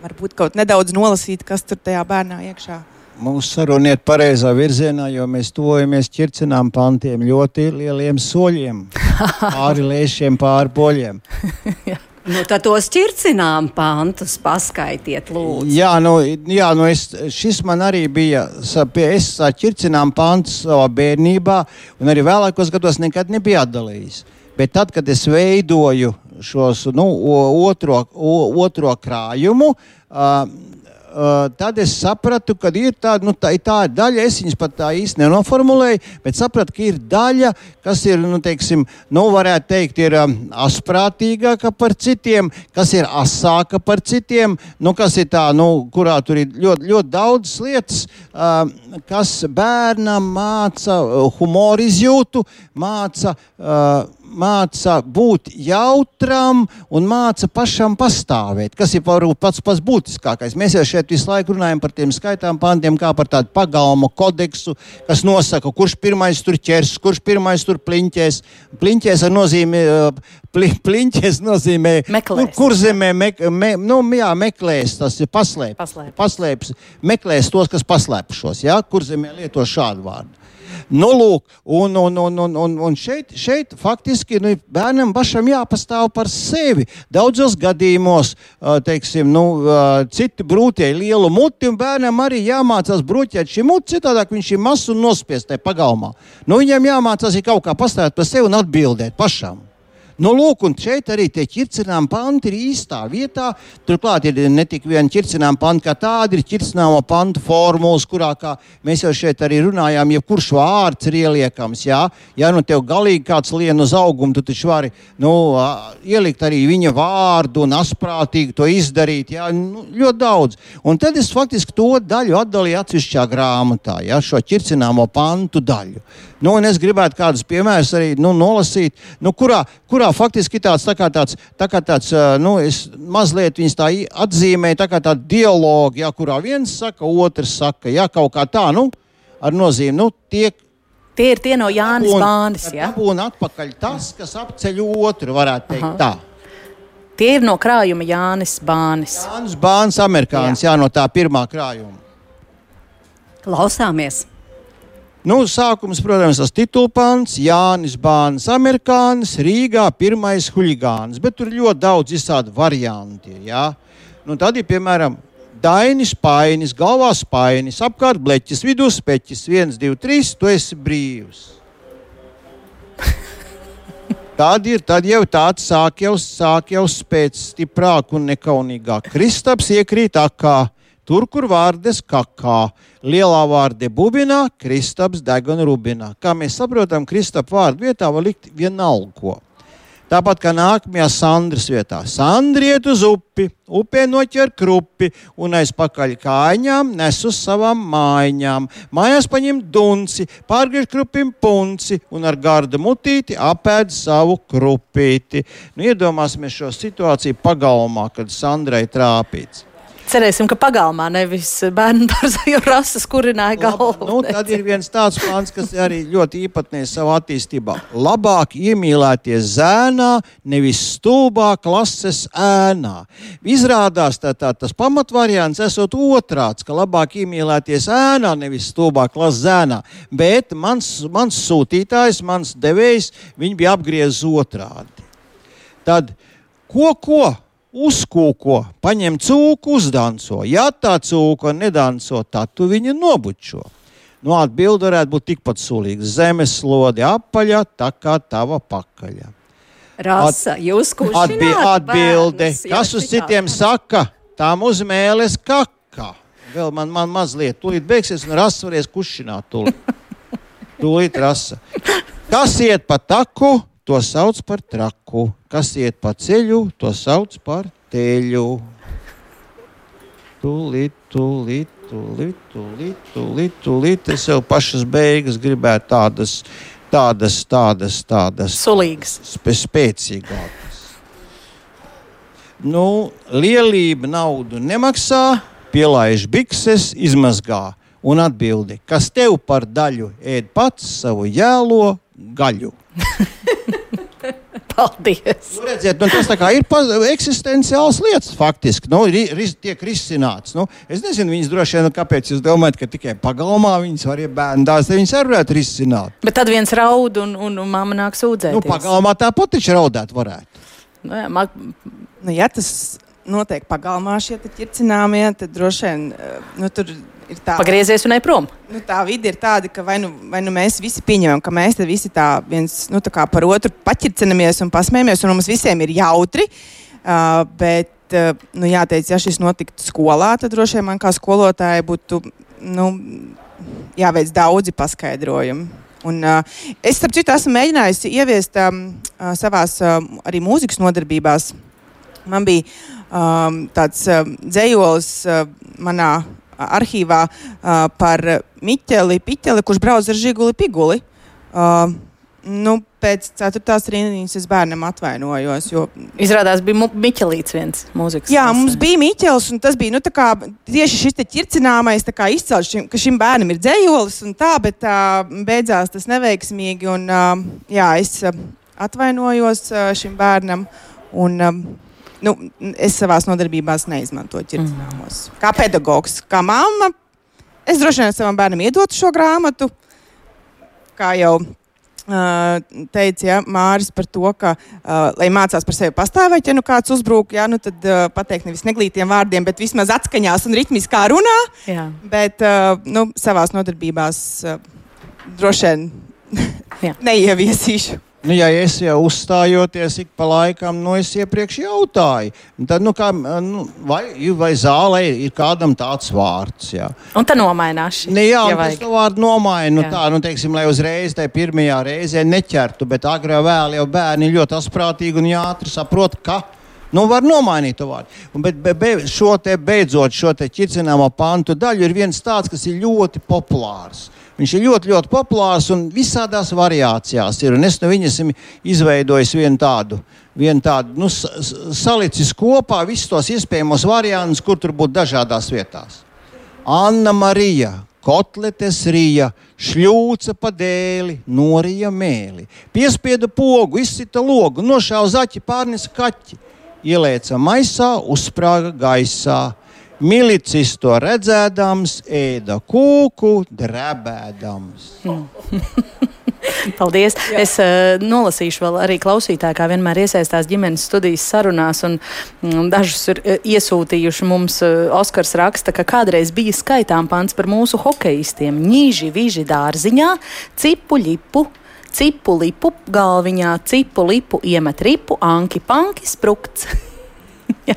varbūt kaut nedaudz nolasīt, kas tur tajā bērnā iekšā ir mūsu saruna iet pareizā virzienā, jo mēs tuvojamies ķircinām pantiem ļoti lieliem soļiem, pāri lēšiem, pāri poļiem. Nu, tad tos ķircinām pantus paskaitiet, lūdzu. Jā, nu, jā nu es, šis man arī bija, es ķircinām pantus savā bērnībā, un arī vēlākos gados nekad nebija atdalījis. Bet tad, kad es veidoju šos nu, otro, otro krājumu, uh, Uh, tad es sapratu, ka ir tāda, nu, tā, tā daļa, es viņas pat tā īsti nenoformulēju, bet sapratu, ka ir daļa, kas ir, nu, teiksim, nu, varētu teikt, ir um, asprātīgāka par citiem, kas ir asāka par citiem, nu, kas ir tā, nu, kurā tur ir ļoti, ļoti daudz lietas, uh, kas bērnam māca humoru izjūtu, māca. Uh, māca būt jautram un māca pašam pastāvēt, kas ir varbūt pats pats būtiskākais. Mēs jau šeit visu laiku runājam par tiem skaitām pantiem, kā par tādu pagalmu kodeksu, kas nosaka, kurš pirmais tur ķers, kurš pirmais tur pliņķēs. Pliņķēs nozīmē, pli, pliņķēs nozīmē meklēs. kur, kur zemē me, me, nu, jā, meklēs, tas ir paslēp, paslēp. paslēps, meklēs tos, kas paslēpušos, jā, kur zemē lieto šādu vārdu. Nu, lūk, un, un, un, un, un, un šeit, šeit faktiski nu, bērnam pašam jāpastāv par sevi. Daudzos gadījumos, teiksim, nu, citi brūķēji lielu muti, un bērnam arī jāmācās brūķēt šī muti, citādāk viņš ir mazs un nospiest tajā pagalmā. Nu, viņam jāmācās kaut kā pastāvēt par sevi un atbildēt pašam. Nu, lūk, un šeit arī tie ķircinām panti ir īstā vietā. Turklāt ir ne tikai viena ķircinām panta, kā tāda ir ķircināma panta formulas, kurā, kā mēs jau šeit arī runājām, jebkurš vārds ir ieliekams. Jā, ja nu tev galīgi kāds lien uz augumu, tu taču vari nu, ielikt arī viņa vārdu un asprātīgi to izdarīt. Jā, nu, ļoti daudz. Un tad es faktiski to daļu atdalīju atsevišķā grāmatā, jā, šo ķircināmo pantu daļu. Nu, es gribētu kādus piemērus arī nu, nolasīt, nu, kurā, kurā faktiski tāds, tā tāds, tā tāds nu, mazliet viņas tā atzīmē, tā kā tāda dialoga, ja, kurā viens saka, otrs saka, ja kaut kā tā, nu, ar nozīmi, nu, tiek. Tie ir tie no Jānis Bānis. Ja? Un atpakaļ tas, kas apceļ otru, varētu teikt Aha. tā. Tie ir no krājuma Jānis Bānis. Jānis Bānis, amerikānis, jā. jā, no tā pirmā krājuma. Klausāmies! Nu, sākums, protams, tas titulpants, Jānis Bānis, amerikānis, Rīgā pirmais huligāns, bet tur ir ļoti daudz izsādu varianti. Ja? Nu, tad ir, piemēram, Dainis, Painis, galvā spainis, apkārt bleķis, vidū speķis, viens, divi, trīs, tu esi brīvs. Tad ir, tad jau tāds sāk jau, sāk jau spēc stiprāk un nekaunīgāk. Kristaps iekrīt akā Tur, kur vārdes kakā, lielā vārde bubinā, kristaps deg un rubinā. Kā mēs saprotam, kristapa vārdu vietā var likt vienalga. Tāpat kā nākamajā Sandras vietā. Sandra iet uz upi, upē noķer krupi un aizpakaļ kājām nes uz savām mājām. Mājās paņem dunci, pārgriež krupim punci un ar gardu mutīti apēd savu krupīti. Nu, iedomāsimies šo situāciju pagalmā, kad Sandrai trāpīts. Cerēsim, ka pagalmā nevis bērnu dārzā jau rases kurināja galvu. Nu, tad ir viens tāds plāns, kas arī ļoti īpatnējs savā attīstībā. Labāk iemīlēties zēnā, nevis stulbā klases ēnā. Izrādās, tā, tā, tas pamatvariants esot otrāds, ka labāk iemīlēties ēnā, nevis stulbā klases zēnā. Bet mans, mans sūtītājs, mans devējs, viņi bija apgriezis otrādi. Tad ko, ko? Uzkūko, paņem cūku, uzdanco. Ja tā cūka nedanco, tad tu viņu nobučo. Nu, atbilde varētu būt tikpat sulīga. Zemeslode apaļa, tā kā tava pakaļa. Rasa, jūs kurš Atbi atbilde, kas uz citiem saka, tām uz mēles kaka. Vēl man, man mazliet, tūlīt beigsies, un rasa varēs kušināt. Tūlīt, tūlīt rasa. Kas iet pa taku, to sauc par traku. Kas iet pa ceļu, to sauc par teļu. Tūlīt, tūlīt, tūlīt, tūlīt, tūlīt, tūlīt. Es jau pašas beigas gribētu tādas, tādas, tādas, tādas sulīgas, spē, spēcīgākas. Nu, lielība naudu nemaksā, pielaiž bikses, izmazgā un atbildi, kas tev par daļu ēd pats savu jēlo gaļu. Paldies! Nu, redziet, nu, tas ir eksistenciāls lietas, faktiski. Nu, ri, ri, tiek risināts. Nu, es nezinu, viņas droši vien, nu, kāpēc jūs domājat, ka tikai pagalmā viņas var iet bērnu dārzā, viņas arī varētu risināt. Bet tad viens raud un, un, un mamma nāk sūdzēt. Nu, pagalmā tāpat taču raudāt varētu. Nu, jā, mag... nu, ja tas notiek pagalmā šie ķircināmie, tad droši vien nu, tur ir tā. Pagriezies un ej prom. Nu, tā vide ir tāda, ka vai nu, vai nu mēs visi pieņemam, ka mēs visi tā viens nu, tā par otru paķircinamies un pasmējamies, un mums visiem ir jautri. Uh, bet, uh, nu, jāteic, ja šis notiktu skolā, tad droši vien man kā skolotājai būtu nu, jāveic daudzi paskaidrojumi. Un, uh, es, starp citu, esmu mēģinājusi ieviest um, uh, savās uh, arī mūzikas nodarbībās. Man bija um, tāds um, dzējolis uh, manā arhīvā uh, par Miķeli Piķeli, kurš brauc ar žiguli piguli. Uh, Nu, pēc ceturtās rindiņas es bērnam atvainojos. Jo... Izrādās, bija Miķelīts viens mūzikas. Jā, mums bija Miķels, un tas bija nu, kā, tieši šis ķircināmais izcelts, šim, ka šim bērnam ir dzējolis, un tā, bet uh, beidzās tas neveiksmīgi. Un, jā, es atvainojos šim bērnam. Un, uh, nu, es savā nodarbībās neizmantoju ķircināmos. Mm. Kā pedagogs, kā mamma, es droši vien savam bērnam iedotu šo grāmatu. Kā jau uh, teica ja, Māris par to, ka, uh, lai mācās par sevi pastāvēt, ja nu kāds uzbrūk, ja, nu tad uh, pateikt nevis neglītiem vārdiem, bet vismaz atskaņās un ritmiskā runā. Jā. Bet uh, nu, savās nodarbībās uh, droši vien neieviesīšu. Nu, ja es jau uzstājoties ik pa laikam, nu, es iepriekš jautāju, tad, nu, kā, nu, vai, vai zālē ir kādam tāds vārds. Jā. Un tā nomainās. Ne, jā, ja tas vārdu nomaina. Nu, tā, nu, teiksim, lai uzreiz tajā pirmajā reizē neķertu, bet agrāk vēl jau bērni ļoti asprātīgi un ātri saprot, ka. Nu, var nomainīt to vārdu. Un, bet, bet, bet šo te beidzot, šo te ķircināmo pantu daļu ir viens tāds, kas ir ļoti populārs. Viņš ir ļoti, ļoti populārs un visādās variācijās ir. Un es no viņas esmu izveidojis vienu tādu, vienu tādu nu, salicis kopā visus tos iespējamos variantus, kur tur būtu dažādās vietās. Anna Marija, kotletes rīja, šļūca pa dēli, norija mēli, piespieda pogu, izsita logu, nošāva zaķi, pārnesa kaķi, ielēca maisā, uzsprāga gaisā Milicis to redzēdams, ēda kūku, drebēdams. Paldies! Jā. Es uh, nolasīšu vēl arī klausītāju, kā vienmēr iesaistās ģimenes studijas sarunās, un, un dažus ir uh, iesūtījuši mums. Uh, Oskars raksta, ka kādreiz bija skaitām pants par mūsu hokeistiem. Ņīži, viži dārziņā, cipu lipu. Cipu lipu galviņā, cipu lipu iemet ripu, anki panki sprukts. ja.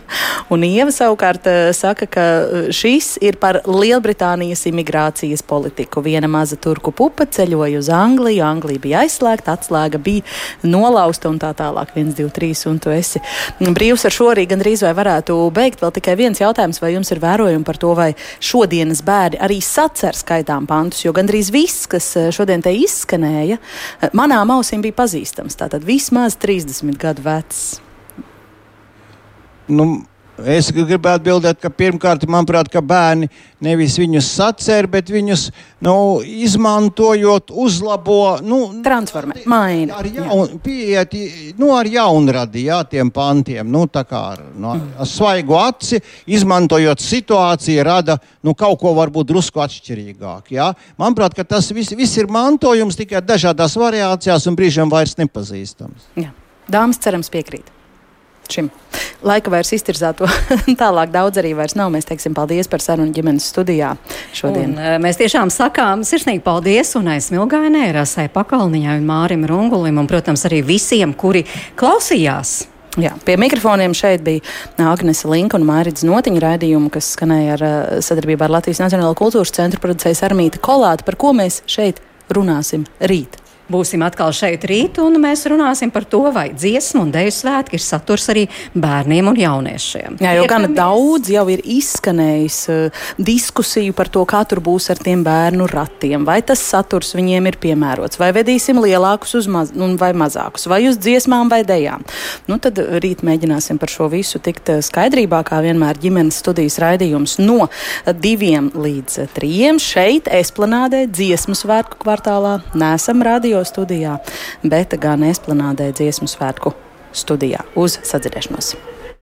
Un Ieva savukārt uh, saka, ka šis ir par Lielbritānijas imigrācijas politiku. Viena maza turku pupa ceļoja uz Angliju, Anglija bija aizslēgta, atslēga bija nolausta un tā tālāk. 1, 2, 3, un tu esi brīvs ar šo arī gandrīz vai varētu beigt. Vēl tikai viens jautājums, vai jums ir vērojumi par to, vai šodienas bērni arī sacer skaitām pantus, jo gandrīz viss, kas šodien te izskanēja, manām ausīm bija pazīstams. Tātad vismaz 30 gadu vecs. Nu, Es gribētu atbildēt, ka pirmkārt, manuprāt, ka bērni nevis viņus sacer, bet viņus nu, izmantojot, uzlabo, nu, transformē, maina. Ar, jaun, pieiet, nu, ar jaunradi, jā, tiem pantiem, nu, tā kā ar, nu, ar svaigu aci, izmantojot situāciju, rada nu, kaut ko varbūt drusku atšķirīgāk. Jā. Manuprāt, ka tas viss vis ir mantojums tikai dažādās variācijās un brīžiem vairs nepazīstams. Jā. Dāmas cerams piekrīt šim. Laika vairs iztirzāto tālāk daudz arī vairs nav. Mēs teiksim paldies par sarunu ģimenes studijā šodien. Un, e, mēs tiešām sakām sirsnīgi paldies Unai Smilgainē, Rasai Pakalniņai un Mārim Rungulim un, protams, arī visiem, kuri klausījās. Jā, pie mikrofoniem šeit bija Agnese Linka un Mārcis Notiņa raidījumu, kas skanēja ar e, sadarbībā ar Latvijas Nacionālo kultūras centru producējas Armīta Kolāta, par ko mēs šeit runāsim rīt. Būsim atkal šeit rīt, un mēs runāsim par to, vai dziesmu un dēļu svētki ir saturs arī bērniem un jauniešiem. Jā, jau gan daudz jau ir izskanējis uh, diskusiju par to, kā tur būs ar tiem bērnu ratiem, vai tas saturs viņiem ir piemērots, vai vedīsim lielākus maz, nu, vai mazākus, vai uz dziesmām vai dejām. Nu, tad rīt mēģināsim par šo visu tikt uh, skaidrībā, kā vienmēr ģimenes studijas raidījums no diviem līdz trījiem. Šeit, Esplanādē, dziesmu svētku kvartālā, nesam radio radio studijā, bet gan esplanādē dziesmu svētku studijā. Uz sadzirdēšanos!